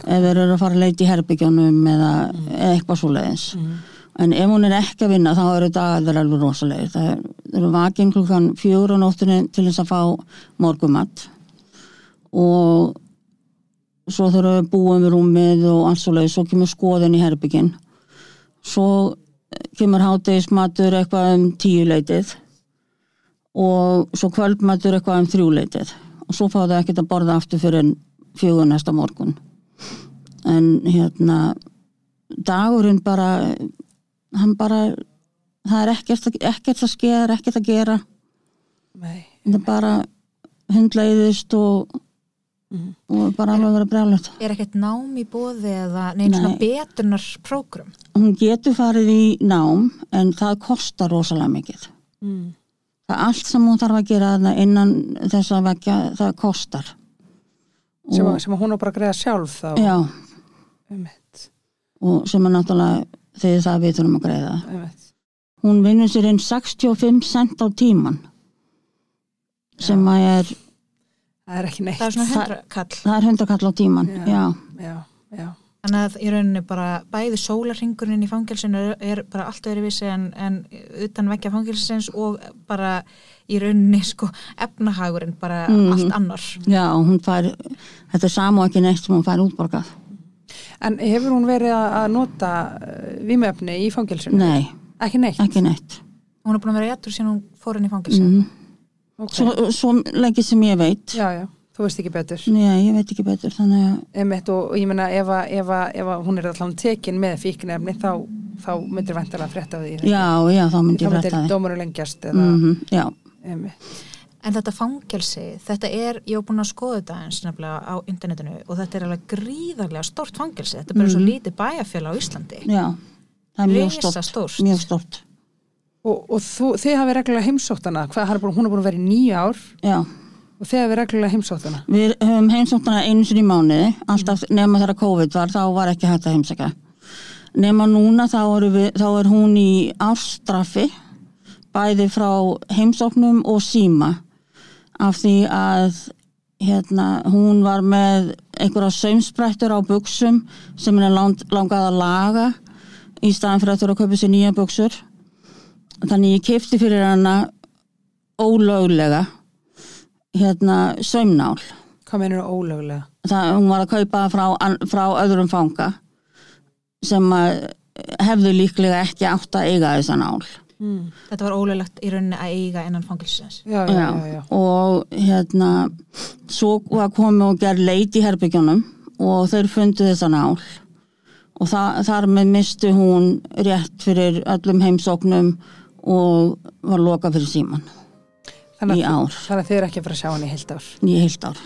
ef þeir eru að fara að leita í herbyggjónum eða eitthvað svo leiðis en ef hún er ekki að vinna þá eru dagar alveg rosalegir. Það er- eru vakin klukkan fjögur á nóttunni til þess að fá morgumatt og svo þurfum við búum við rúmið og allt svo leiðis, svo kemur skoðin í herbyggin svo kemur hátegismatur eitthvað um tíu leitið. Og svo kvöldmatur eitthvað um þrjú leitið. Og svo fá þau ekkert að borða aftur fyrir fjögur næsta morgun en hérna dagurinn bara hann bara það er ekkert, ekkert að skeða, ekkert að gera Nei. það er bara hundleiðist og, og bara alveg verið brjálegt Er ekkert nám í bóði eða neina Nei. svona betunar prógram? hún getur farið í nám en það kostar rosalega mikið Mm. það er allt sem hún þarf að gera innan þess að vekja það kostar sem, og, sem að hún á bara að greiða sjálf þá já, einmitt, og sem er náttúrulega þegar það við þurfum að greiða einmitt. hún vinnur sér inn 65 cent á tíman sem að er það er ekki neitt Það er svona Það- hundrakall. það er hundrakall á tíman Já. já, já, já, Þannig að í rauninni bara bæði sólarringurinn í fangelsinu er, er bara allt öðru vissi en, en utan vekja fangelsins og bara í rauninni sko efnahagurinn bara Mhm. allt annar. já, hún fær þetta er sama og ekki neitt sem hún fær útborgað en hefur hún verið að að nota vímöfni í fangilsinu? nei, ekki neitt? ekki neitt Hún er búin að vera jættur síðan hún fór inn í fangelsinu. mm. Ok. svo, svo lengi sem ég veit já, já, þú veist ekki betur nei, ég veit ekki betur þannig að einmitt og, og ég meina ef, að- ef, að- ef að hún er allan tekin með fíknefni þá, þá myndir vantilega frétta af því já, já, þá myndi þá ég myndir frétta því dómuru lengjast eða, mm já, einmitt, En þetta fangelsi, þetta er, ég hef búin að skoða þetta eins nefnilega á internetinu og þetta er alveg gríðarlega stórt fangelsi. Þetta er bara svo lítið bæjarfélag á Íslandi. já það er mjög stort, Risastórt. mjög stort og, og þú, þið hafið reglulega heimsótt hana Hvað, er hún er búin að vera í nýju ár? Já, og þið hafið reglulega heimsótt hana við höfum heimsóttana einu sinni í mánuði alltaf nema þegar COVID var þá var ekki hægt að heimsækja. Nema núna þá, erum við, þá er hún í afstraffi bæði frá heimsóknum og síma af því að hérna, hún var með einhverja saumsprættur á buksum sem henni lang, langað að laga í staðan fyrir að þurfa að kaupa sér nýja buksur þannig ég kefti fyrir hana ólöglega hérna saumnál. Hvað meinur þú ólöglega? það, hún var að kaupa frá, frá öðrum fanga sem hefðu líklega ekki átt að eiga þessa nál Mm. Þetta var ólulegt í rauninni að eiga innan fangelsins. Já, já, já, já. og hérna svo var komið og gerð leit í herbyggjunum og þeir fundu þessa nál og þa þar með misti hún rétt fyrir öllum heimsóknum og var loka fyrir síman Þannig, í ár, þannig að þið eru ekki að fara að sjá hann í heilt ár í heilt ár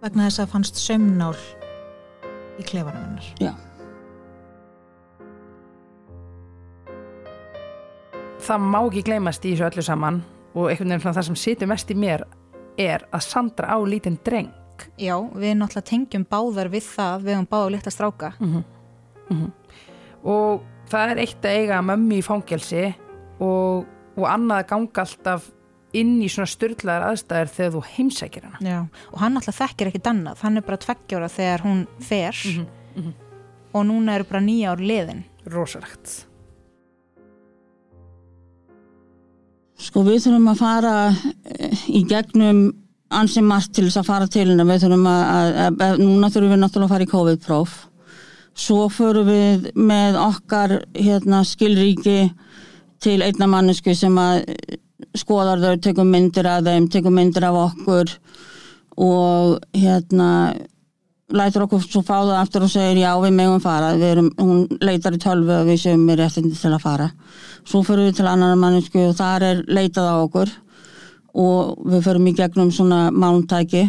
Vegna þess að fannst saumnál í klefanum hennar. já, það má ekki gleymast í þessu öllu saman og einhvern veginn það sem situr mest í mér er að Sandra á lítinn dreng. Já, við náttúrulega tengjum báðar við það, við höfum báðar litla stráka. og það er eitt að eiga mömmu í fangelsi og, og annað að ganga alltaf inn í svona styrlaðar aðstæður þegar þú heimsækir hana. Já, og hann náttúrulega þekkir ekki dannað, hann er bara tveggjóra þegar hún fer. Og núna eru bara nýja ár liðin. rosalegt Sko við þurfum að fara eh, í gegnum ansi margt til þess að fara til hennar. Við þurfum að, að, að núna þurfum við náttúrulega að fara í COVID-próf. Svo förum við með okkar hérna, skilríki til einna mannesku sem að eh, skoðar þau, tekum myndir af þeim, tekum myndir af okkur og hérna lætur okkur svo fá það aftur og segir já við megum fara, við erum, hún leitar í tölvu og við séum með réttindi til að fara. Svo fyrir við til annar mannesku og þar er leitað á okkur og við förum í gegnum svona mántæki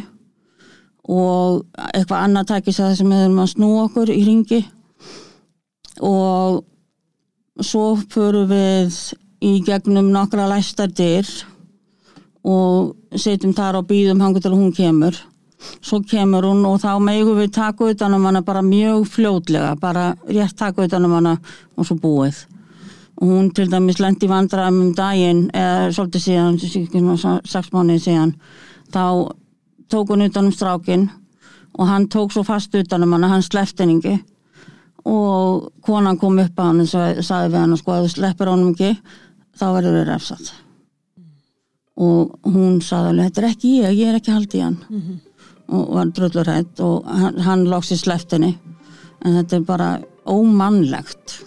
og eitthvað annað tæki sem við erum að snú okkur í ringi og svo förum við í gegnum nokkra læstar dyr og setjum þar og býðum hangur til hún kemur svo kemur hún og þá megum við taka utan um hana bara mjög fljótlega bara rétt taka utan um hana og svo búið. Og hún til dæmis lendi vandræðum um daginn eða svolítið síðan, sex mánuði síðan. Þá tók hún utan um strákin og hann tók svo fast utan um hana, hann slefti henni og konan kom upp að hann og sagði við hann sko að þú sleppir honum ekki þá verður við refsat og hún sagði alveg þetta er ekki ég, ég er ekki haldið hann og var drullur hætt og hann, hann lóksi sleft henni. En þetta er bara ómannlegt.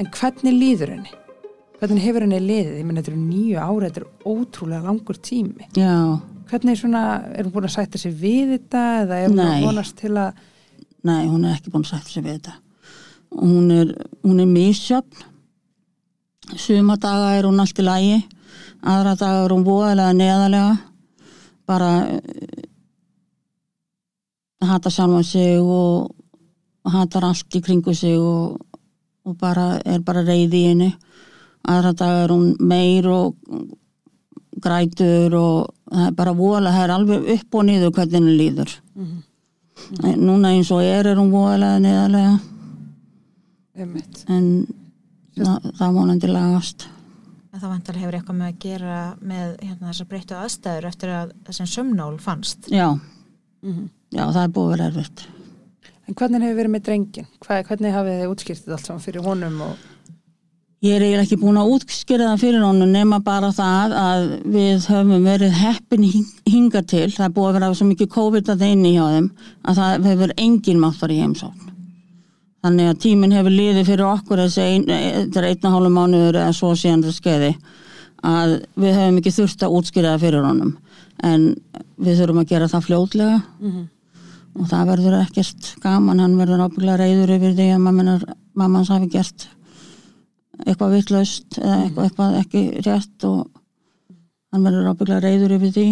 En hvernig líður henni? Hvernig hefur henni liðið? Ég menn, þetta eru nýju ára, þetta er ótrúlega langur tími. já, Hvernig svona, er hún búin að sætta sig við þetta eða er hún að vonast til að, nei, hún er ekki búin að sætta sig við þetta. Og hún er, hún er misjöfn. Suma daga er hún allt í lagi aðra daga er hún voðalega neðalega bara uh, hata sjálfa sig og hatar allt í kringu sig og og bara, er bara reyði í henni. Aðra dag er hún meir og grætur og það er bara vola, það er alveg upp og niður hvernig henni líður. En núna eins og er er hún voðalega neðalega en það, það vonandi lagast En það vantarlega hefur eitthvað með að gera með hérna, þessar breyttu aðstæður eftir að þessum sömnál fannst. já, já það er búið vera erfitt En hvernig hefur verið með drengin? Hvað, hvernig hafið þið útskýrtið allt saman fyrir honum og Ég er eiginlega ekki búin að útskýra það fyrir honum nema bara það að við höfum verið heppin hing- hingað til. Það er búið að vera svo mikið COVID að þeim hjá þeim að það hefur engin mátt var í heimsókn. Þannig að tíminn hefur liðið fyrir okkur þessi ein, þetta er einn og hálfu mánuður eða svo síðan það skeiði að við höfum ekki þurft að útskýra það fyrir honum. En við þurfum að gera það fljótlega og það verður ekkert gaman. Hann verður ábygglega reyður yfir því að mammanar, mammans hafi gert eitthvað vitlaust eða eitthvað, eitthvað ekki rétt og hann verður ábygglega reyður yfir því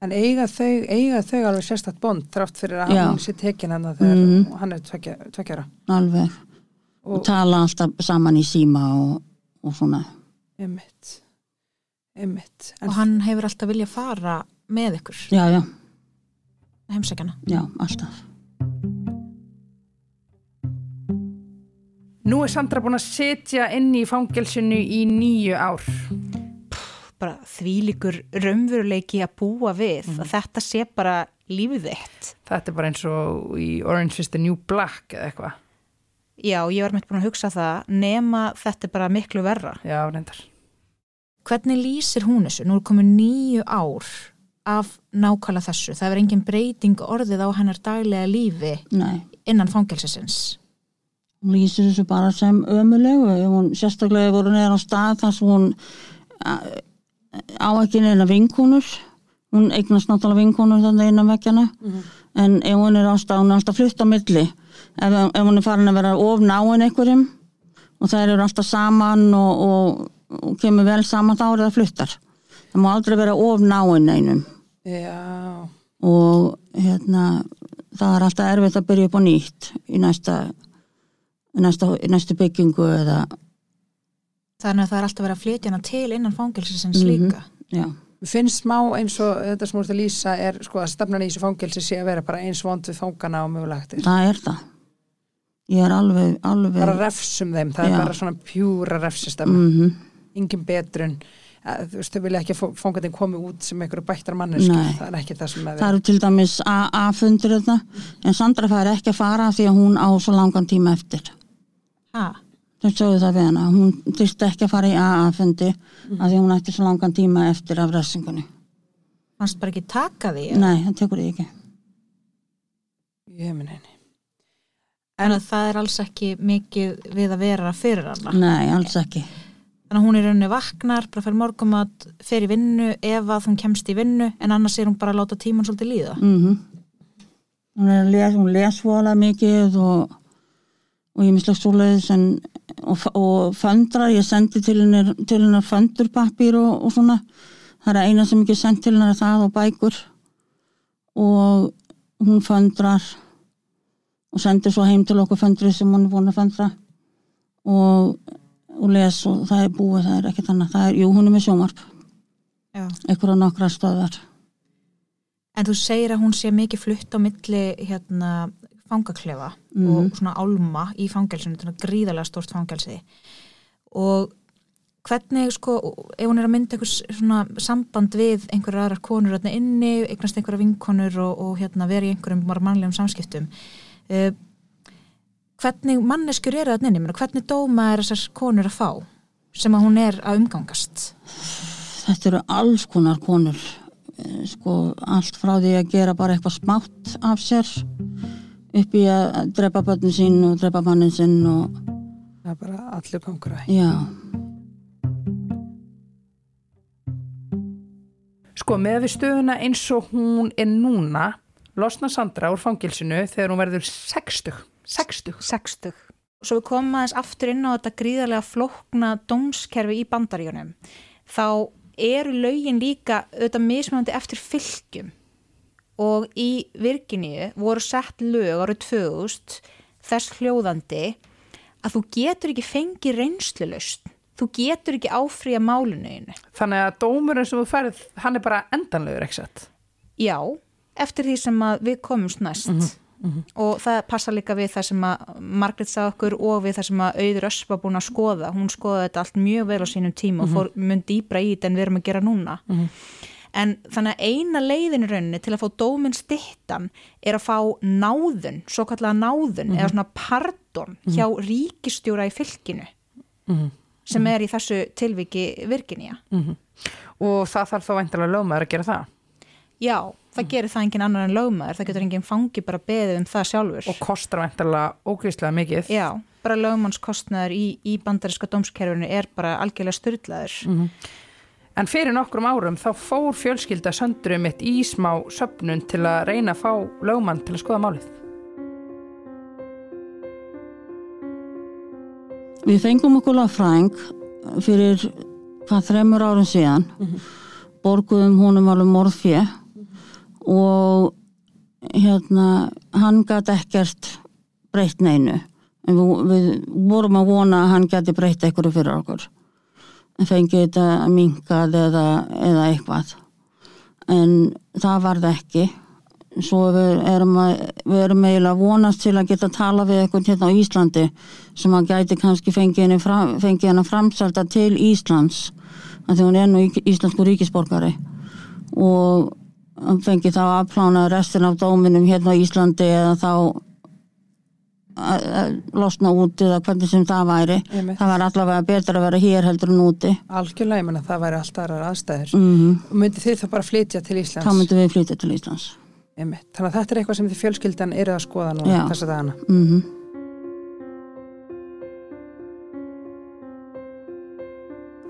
En eiga þau, eiga þau alveg sérstætt bond þrátt fyrir að Já. hann sé tekin hann þegar Mhm. hann er tvekja, tvekjara. alveg og, Og- tala alltaf saman í síma og, og svona. Einmitt. En Og hann hefur alltaf viljað fara með ykkur, já, já, heimsækjana. já, alltaf nú er Sandra búin að sitja inn í fangelsinu í nýju ár. Bara þvílíkur raunveruleiki að búa við, að þetta sé bara lífið þitt. Þetta er bara eins og í Orange is the New Black eða eitthvað. Já, ég var meitt búin að hugsa það, nema þetta er bara miklu verra. Já, reyndar. Hvernig lýsir hún þessu? Nú er komið nýju ár af nákvæmlega þessu. Það er engin breyting orðið á hennar daglega lífi nei, innan fangelsisins. hún lýsir þessu bara sem ömulegu hún sérstaklega voru neðan á stað þar sem hún á ekki neina vinkonur. Hún eignast náttúrulega vinkonur þannig innan vekkjana en ef hún er á stað, hún er alltaf flutt á milli. Ef, ef hún er farin að vera of náin einhverjum og þær eru alltaf saman og, og, og kemur vel saman þá er það fluttar. Það má aldrei vera of náin einum. Já, og hérna það er alltaf erfitt að byrja upp á nýtt í næsta í næsta, í næstu byggingu eða Þannig að það er alltaf verið að flytja hana til innan fangelsisins Mhm. líka. já, Mér finnst smá eins og þetta sem þú ert að lýsa er sko að stefnan í þessu fangelsi sé að vera bara eins vond við fangana og mögulegtir. það er það ég er alveg, alveg Bara refsum þeim, það Já. er bara svona pjúra refsistem, mm engin betrun. Eh, Þú veist, þau vilja ekki að fangatin komi út sem einhverju bættar manneski, Nei. það er ekki það sem er það eru til dæmis AA-fundir þetta en Sandra fær ekki að fara af því að hún á svo langan tíma eftir Ha, þau sögðu það við hana, hún þyrst ekki að fara í AA-fundi af því að hún ætti svo langan tíma eftir af refsingunni fannst bara ekki taka því. nei, það tekur því ekki Ég minn henni. En að það er alls ekki mikið við að vera fyrir hana. nei, alls ekki Þannig að hún er rauninni vaknar, bara fyrir morgumat, fer í vinnu ef að hún kemst í vinnu, en annars er hún bara að láta tíman svolítið líða. mm hún er að les, hún les vola mikið og og ég mislega svoleiðis en og, og föndrar, ég sendi til hennar föndurpappir og, og svona. Það er eina sem ekki sendt til hennar það og bækur. Og hún föndrar og sendir svo heim til okkur föndrið sem hún er búin að föndra. Og, og les og það er búið, það er ekki þannig það er, jú, hún er með sjómarp, Já. einhverja nokkra stöðar En þú segir að hún sé mikið flutt á milli hérna fangaklefa Mhm. og svona álma í fangelsinu, þetta er gríðarlega stórt fangelsi. Og hvernig sko, ef hún er að mynda einhvers svona samband við einhverjar aðrar konur hérna inni, eignast einhverjar vinkonur og, og hérna veri í einhverjum bara mannlegum samskiptum uh, hvernig manneskjur eru þarna inni, hvernig dóma er þessar konur að fá sem að hún er að umgangast? Þetta eru alls konar konur eh, sko allt frá því að gera bara eitthvað smátt af sér upp í að drepa börnin sín og drepa mannin sinn og Það er bara allir gangur að. já, Sko, með við stöðuna eins og hún er núna, losna Sandra úr fangilsinu þegar hún verður 60. 60. 60. Svo við komum aðeins aftur inn á þetta gríðarlega flókna dómskerfi í bandaríunum. Þá eru lögin líka auðvitað mismunandi eftir fylgjum og í Virginíu voru sett lög árið 2000 þess hljóðandi að þú getur ekki fengið reynslulust þú getur ekki áfrýja málunniðinu Þannig að dómurinn sem þú ferð, hann er bara endanlegur, ekki sett? já, eftir því sem við komumst næst. Og það passa líka við það sem að Margret sagði okkur og við það sem að Auður Ösp var búin að skoða, hún skoðaði þetta allt mjög vel á sínum tíma og fór mun dýbra í þetta en við erum að gera núna en þannig að eina leiðin í rauninni til að fá dóminn stittan er að fá náðun, svo kallega náðun eða svona pardon hjá ríkistjóra í fylkinu. Sem er í þessu tilviki Virginia. Og það þarf þá væntalega lögmaður að gera það. Já, það gerir það engin annar en lögmaður, það getur engin fangi bara beðið um það sjálfur. Og kostar væntalega ógríslega mikið. Já, bara lögmannskostnaður í, í bandariska dómskerfinu er bara algjörlega styrlaður. En fyrir nokkrum árum þá fór fjölskylda söndurum mitt í smá söpnun til að reyna að fá lögmann til að skoða málið. Við fengum okkur lagfræðing fyrir hvað þremur árum síðan. Borguðum honum alveg morðfjö og hérna hann gæti ekkert breytt neinu. En við, við vorum að vona að hann gæti breytt eitthvað fyrir okkur fengið þetta minkað eða, eða eitthvað. En það varð ekki. Svo við erum, að, við erum eiginlega að vonast til að geta tala við eitthvað hérna á Íslandi sem að gæti kannski fengið fengið henni framselta til Íslands af því hún er nú íslensku ríkisborgari. Og fengið þá að plána restin af dóminum hérna á Íslandi eða þá að, að losna út eða hvernig sem það væri Einmitt. það var allavega betra að vera hér heldur en úti Algjörlega, ég menna það væri alltaf aðrar aðstæður. mm Og myndi þið þá bara flytja til Íslands? þá myndum við flytja til Íslands Einmitt. Þannig að þetta er eitthvað sem þið fjölskyldan eru að skoða nú Já. þessa dagana. mm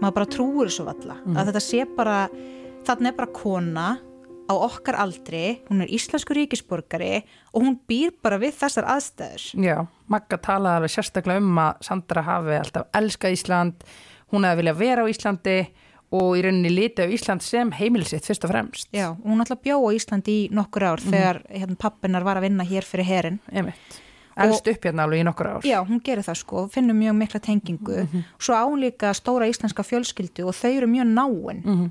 Maður bara trúir þessu valla. Að þetta sé bara, þarna er bara kona á okkar aldri, hún er íslensku ríkisborgari og hún býr bara við þessar aðstæður. Já, Magga talaði alveg sérstaklega um að Sandra hafi alltaf elskað Ísland, hún hefði viljað vera á Íslandi og í rauninni litið á Ísland sem heimilisitt fyrst og fremst. Já, hún alltaf bjó á Íslandi í nokkur ár þegar hérna, pappinar var að vinna hér fyrir herin. Einmitt. Elst upp hérna alveg í nokkur ár. Já, hún gerir það sko, finnur mjög mikla tengingu. Svo á hún líka stóra íslenska fjölskyldu og þau eru mjög náin.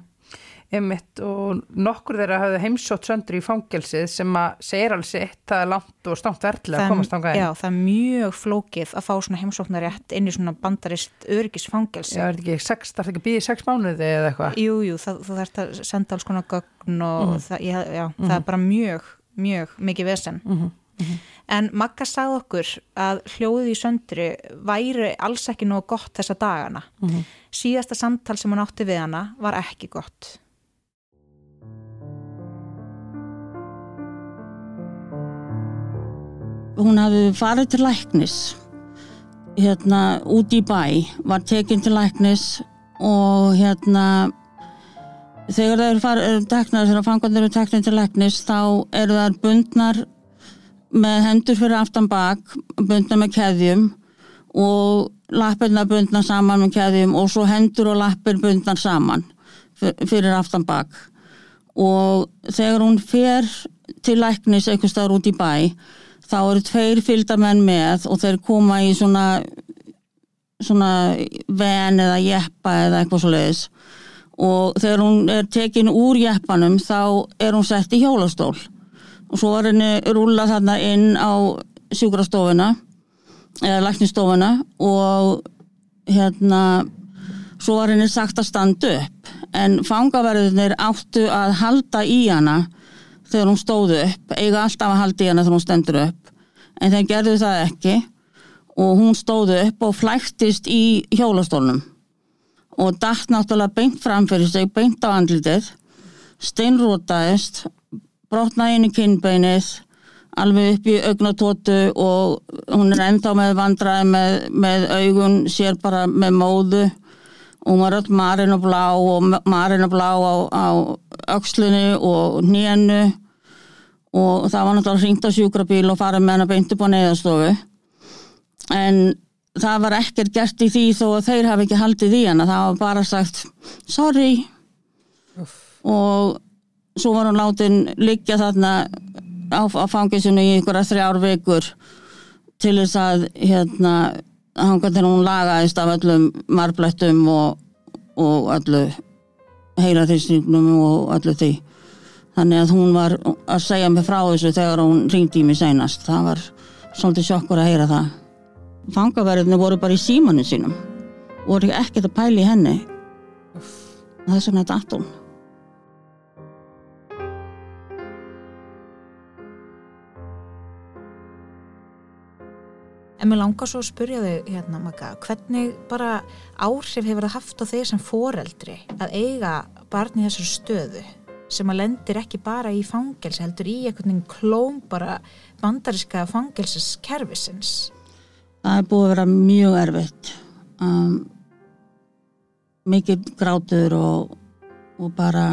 Einmitt og nokkur þeirra hafði heimsótt söndur í fangelsið sem að segir alls sitt, það er langt og stámt verðilega að komast þangað inn. já, það er mjög flókið að fá svona heimsóknarétt inn í svona bandarist öryggisfangelsi. Já, er þetta ekki sex, það er ekki býðið sex mánuði eða eitthvað? Jú, jú, það, þú þarft að senda alls konar gögn og það, ég, já, það er bara mjög, mjög mikið vesen. En Magga sagði okkur að hljóðið í söndri væri alls ekki nóg gott þessa dagana. Síðasta samtal sem hún átti við hana var ekki gott. Hún hafi farið til læknis. Hérna út í bæ var tekin til læknis og hérna þegar eru farið, þegar fangarnir eru teknir til læknis þá eru þær bundnar með hendur fyrir aftan bak bundnar með keðjum og lappirna bundnar saman með keðjum og svo hendur og lappir bundnar saman fyr- fyrir aftan bak. Og þegar hún fer til læknis einhvers staðar út í bæ þá eru tveir fylgdamenn með og þeir koma í svona svona ven eða jeppa eða eitthvað svo leiðis og þegar hún er tekin úr jeppanum þá er hún sett í hjólastól. Og svo er henni rúla þarna inn á sjúkrastofuna eða læknistofuna og hérna svo var henni sagt að standa upp. En fangaverðinir áttu að halda í hana þegar hún stóð upp, eiga alltaf að halda í hana þegar hún stendur upp en þeir gerðu það ekki. Og hún stóð upp og flæktist í hjólastólnum og datt náttúrulega beint fram fyrir sig, beint á andlitið steinrótaðist brotnaði inn í kinnbeinið alveg upp í augnatótu og hún er ennþá með vandraði með, með augun sér bara með móðu og var öll marinn og blá og marinn og blá á, á öxlunni og hnénu. Og það var náttúrulega hringt á sjúkrabíl og farið með hana beint upp á neyðastofu en það var ekkert gert í því þó að þeir hafi ekki haldið í hana. Það var bara sagt sorry. Og svo var hún látin liggja þarna á, á fangisinu í einhverja þrjár vikur til þess að hérna hanga til hún lagaðist af öllum marblettum og, og öllu heiraþýstingnum og öllu því. Þannig að hún var að segja mig frá þessu þegar hún ringdi í mig seinast. Það var svolítið sjokkur að heyra það. Fangaverðinu voru bara í símanu sínum. Voru ekkert að pæla í henni. Þess vegna datt hún En mér langar svo að spurja þau hérna Magga, hvernig bara áhrif hefur það haft á þeir sem foreldri að eiga barn í þessar stöðu sem að lendir ekki bara í fangelsi heldur í einhvern veginn klóm bara bandariska fangelsiskerfisins. það er búið að vera mjög erfitt um, mikið grátur og, og bara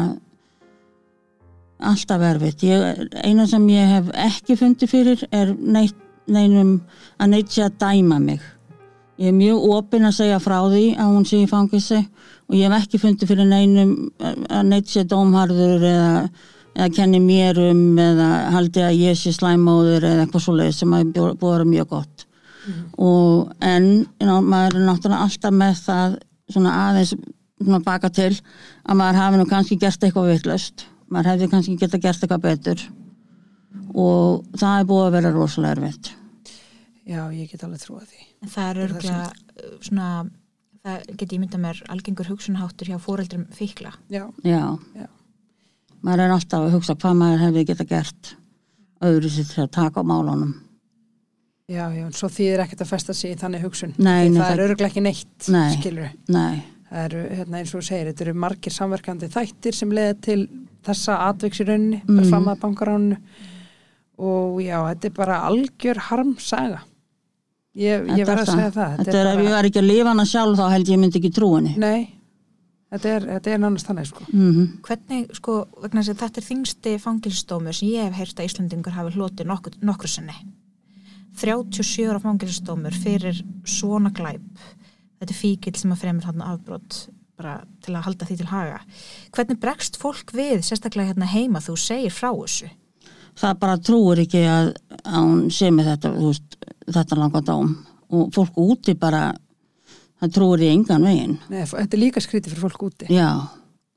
alltaf erfitt ég, eina sem ég hef ekki fundið fyrir er neitt, neinum að neitt sé að dæma mig. Ég er mjög opinn að segja frá því að hún sé í fangilsi og ég hef ekki fundið fyrir neinum að neitt sé dómharður eða, eða kenni mér um eða haldi að ég sé slæmóður eða eitthvað svoleið sem að búið að vera mjög gott. Og en you know, maður er náttúrulega alltaf með það svona aðeins svona baka til að maður hafi nú kannski gert eitthvað vitlaust. Maður hefði kannski geta gert eitthvað betur og það er búið að vera rosalega erfitt Já, ég get alveg trúið því. En það er örgulega svona, það get ég mynda mér algengur hugsunaháttur hjá foreldrum fíkla. Já, já, Já. maður er alltaf að hugsa hvað maður hefði geta gert öðru sér til að taka á málunum já, já, en svo þýðir ekkert að festa sig í þannig hugsun. Nei, nei, það er örglega ekki neitt, Nei. skilur nei, Það eru, hérna, eins og þú segir, þetta eru margir samverkandi þættir sem leiða til þessa atviks í rauninni, bara fram að bankaráninu og já, þetta er bara algjör harmsaga. Ég, ég Þetta er verð að segja það. þetta er ef ég var ekki að lifa hana sjálf þá held ég myndi ekki trúinni Nei, þetta er, þetta er nánast þannig, sko. mm Hvernig, sko, vegna þess að þetta er þingsti fangilsdómur sem ég hef heyrt að Íslandingur hafi hlotið nokkur, nokkru sinni. 37 ára fangilsdómur fyrir svona glæp. Þetta er fíkil sem að fremur hann afbrot bara til að halda því til haga. Hvernig bregst fólk við, sérstaklega hérna heima, þú segir frá þessu? Það bara trúir ekki að, að hún sé með þetta veist, þetta langa dóm og fólk úti bara það trúir í engan veginn Nei, þetta er líka skrítið fyrir fólk úti. já,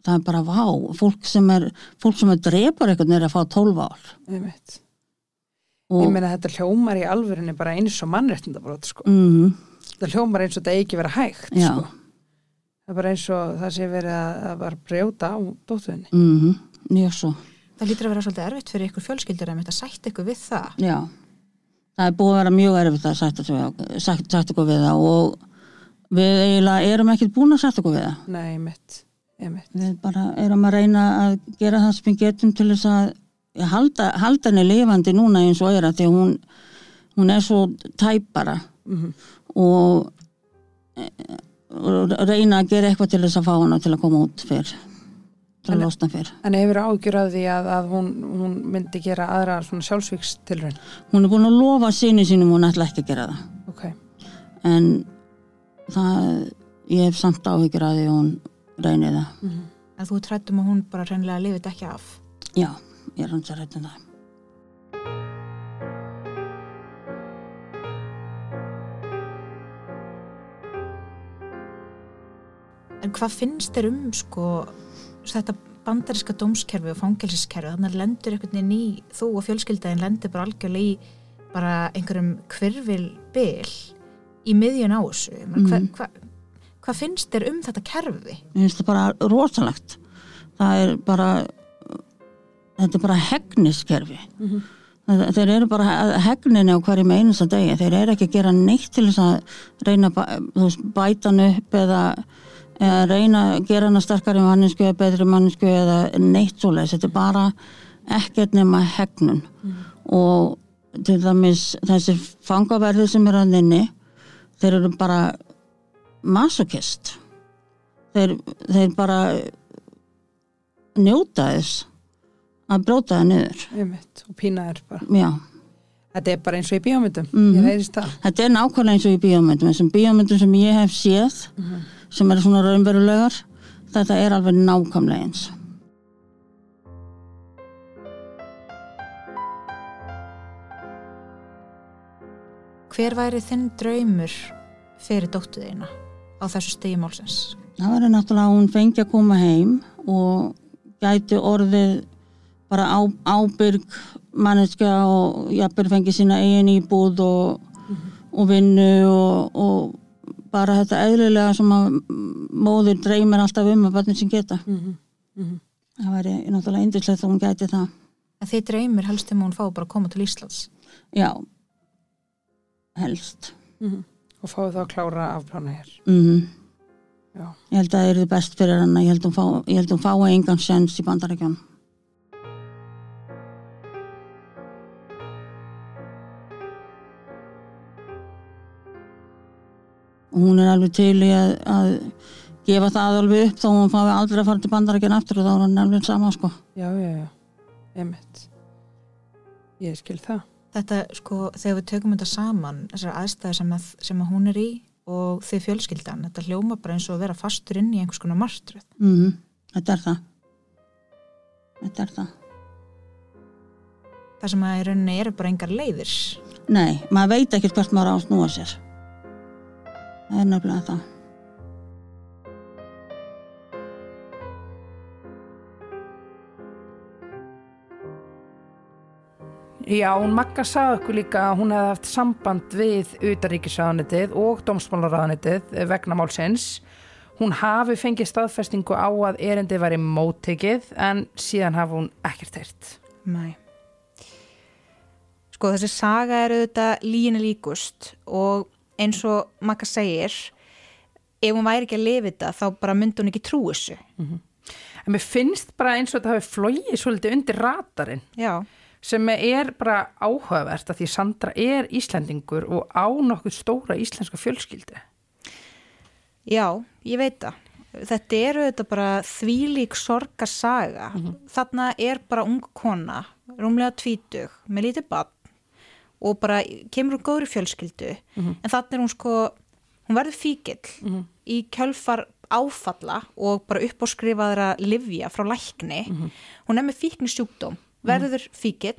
það er bara vá fólk sem er, fólk sem er drepar eitthvað er að fá 12 ár Einmitt. og, Ég meina þetta hljómar í alvörinni bara eins og mannréttindabrót, sko. mm, Þetta hljómar eins og þetta ekki vera hægt, sko. Það er bara eins og það sé verið að, að brjóta á dóttuðinni. mm, mjög svo Það lítur að vera svolítið erfitt fyrir ykkur fjölskyldur að sætt ykkur við það. já, það er búið að vera mjög erfitt að sætta sig- sagt, sagt okkur við það og við eiginlega erum ekkert búin að sætta okkur við það Nei, mitt, einmitt. Við bara erum að reyna að gera það sem við getum til þess að halda, halda henni lifandi núna eins og er að því að hún, hún er svo tæpara Mhm. og, eh, og reyna að gera eitthvað til þess að fá hana til að koma út fyrr, til að losna fyrr. En hefur ágjur að því að, að hún, hún myndi gera aðra svona sjálfsvíks tilraun. Hún er búin að lofa sinni sínum hún ætla ekki að gera það. Ok, En það, ég hef samt áhyggjur að því að hún reyni það. Að þú trættum að hún bara reynilega lifið ekki af. Já, ég er hans að reyna það. En hvað finnst þér um sko þetta bandariska dómskerfi og fangelsiskerfi þannig að lendur einhvern veginn í þú og fjölskyldaðin lendur bara algjörlega í bara einhverjum hverfil bil í miðjun á þessu mm. Hvað hva, hva finnst þér um þetta kerfi? Mér finnst það bara rosalegt. Það er bara, þetta er bara hegniskerfi. Mhm. Það- Þeir eru bara hegninni á hverjum einasta degi. Þeir eru ekki að gera neitt til þess að reyna að bæ- þú veist, bæta hann upp eða, eða reyna að gera hann að sterkari manninsku eða betri manninsku eða neitt svoleiðis. Þetta er bara ekkert nema hegnun. Og til dæmis þessir fangaverðir sem eru að nynni, þeir eru bara masokist þeir, þeir bara njóta þess að bróta það niður einmitt. Og pína er bara. já, Þetta er bara eins og í bíómyndum. Heyrist það. þetta er nákvæmlega eins og í bíómyndum þessum bíómyndum sem ég hef séð sem eru svona raunverulegar. Þetta er alveg nákvæmlega eins. Hver væri þinn draumur fyrir dóttuðina á þessu stigi málsins? Það var náttúrulega að hún fengi að koma heim og gæti orðið bara á, ábyrg manneskja og jafnvel fengi sína eigin íbúð og, og vinnu og, og bara þetta eðlilega sem að móður dreymir alltaf um að barnið sem geta. Það væri náttúrulega indislegt að hún gæti það. En þið dreymir helst um að hún fá bara að koma til Íslands? Já, helst. og fáið þá að klára afplána hér Mm Já. Ég held að það eru best fyrir hann ég held að hún fá- ég held að hún fái engan sens í bandarækjan hún er alveg til í að, að gefa það alveg upp þó hún fái aldrei að fara til bandarækjan aftur og þá er hann alveg sama sko já, já, já, emitt ég skil það Þetta, sko, þegar við tökum þetta saman, þessar aðstæði sem, að, sem að hún er í og þið fjölskyldan, þetta hljóma bara eins og að vera fastur inn í einhvers konar martröð. mm þetta er það þetta er það Það sem að í rauninni eru bara engar leiðir. Nei, maður veit ekkert hvert maður á að snúa sér. Það er nefnilega það. Já, hún Magga sagði okkur líka að hún hefði haft samband við utaríkisraðanitið og dómsmálaráðanitið vegna málsins. Hún hafi fengið staðfestingu á að erindið væri móttekið en síðan hafi hún ekkert heyrt. Nei. Sko þessi saga er auðvitað líginni líkust og eins og Magga segir, ef hún væri ekki að lifa þetta þá bara myndi hún ekki trú þessu. En mér finnst bara eins og þetta hafi flóið svolítið undir ratarinn Já. sem er bara áhugavert að því Sandra er Íslendingur og á nokkuð stóra íslenska fjölskyldu. Já, ég veit það. Þetta eru þetta bara þvílík sorgarsaga. Þarna er bara ung kona, rúmlega tvítug, með lítið bann og bara kemur hún góður í fjölskyldu. En þarna er hún sko, hún verður fíkill í kjölfar áfalla og bara upp á skrifaðra livja frá lækni. Hún er með fíkni sjúkdóm, verður fíkill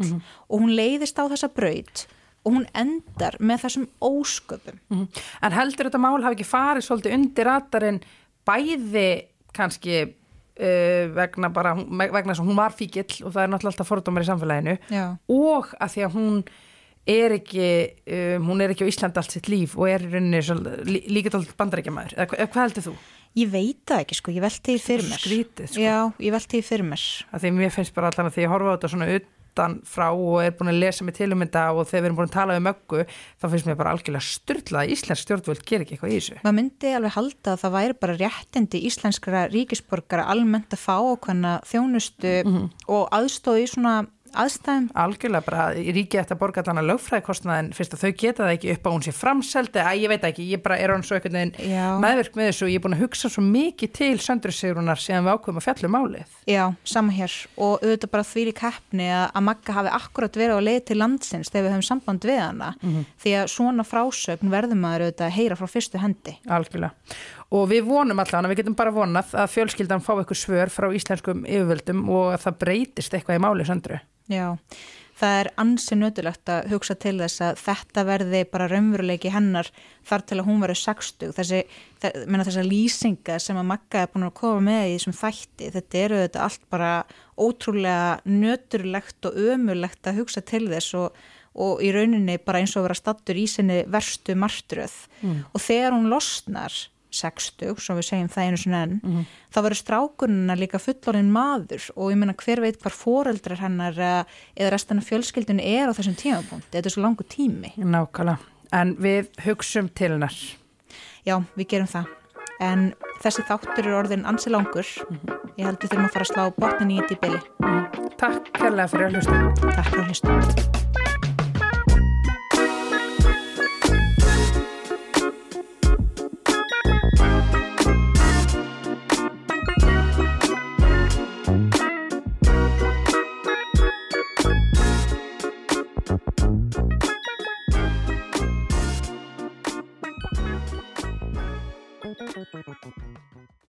og hún leiðist á þessa braut og hún endar með þessum ósköpum. Mhm. En heldur þetta mál hafi ekki farið svolítið undir ratarinn bæði kannski uh, vegna bara, vegna þess að hún var fíkill og það er náttúrulega alltaf fordómar í samfélaginu Já. og að því að hún er ekki, um, hún er ekki á Íslandi allt sitt líf og er rauninni lí- líka dálítið bandarækjamaður, eða hva- hvað heldur þú? Ég veit það ekki sko, ég velti því fyrir mér. Skrítið, sko. Já, ég velti því fyrir mér. að því mér finnst bara allan að því ég horfa á þetta svona utan frá og er búin að lesa mig til um þetta og þegar við erum búin að tala um möggu þá finnst mér bara algjörlega styrla að Íslands stjórnvöld ger ekki eitthvað í þessu. Maður myndi alveg halda að það væri bara réttindi íslenskara ríkisborgara almennt að fá ákveðna þjónustu og aðstóði svona aðstæðum. Algjörlega bara í ríki eftir að borga allan að lögfræðikostnaðin fyrst að þau geta það ekki upp á hún sér framseldi að ég veit ekki, ég bara er hann svo einhvern veginn Já. meðvirk með þessu og ég er búin að hugsa svo mikið til söndrusigrunar síðan við ákveðum að fjallum málið. Já, sama hér og auðvitað bara því lík hefni að, að Magga hafi akkurat verið á leið til landsins þegar við höfum samband við hana því að svona frásögn verður maður auðvitað að heyra frá fyrstu hendi. Algjörlega. Og við vonum allan að við getum bara vonað að fjölskyldan fá eitthvað svör frá íslenskum yfirvöldum og að það breytist eitthvað í máli söndru. Já, það er ansi nötulegt að hugsa til þess að þetta verði bara raunveruleiki hennar þar til að hún verður 60. Þessi, þessa lýsinga sem að Magga er búin að koma með í þessum þætti, þetta eru þetta allt bara ótrúlega nöturlegt og ömulegt að hugsa til þess og, og í rauninni bara eins og vera stattur í sinni verstu martröð. Og þegar hún losnar 60, svo við segjum það einu sinni enn, þá verður strákunina líka fullorinn maður og ég meina hver veit hvar foreldrar hennar eh, eða restan af fjölskyldunni er á þessum tímapunkt, þetta er svo langu tími. Nákvæmlega. En við hugsum til hennar. Já, við gerum það. En þessi þáttur er orðin ansi langur. Ég held við þurfum að fara að slá botnin í þetta í byli. Takk kærlega fyrir að hlusta. Takk fyrir að hlusta.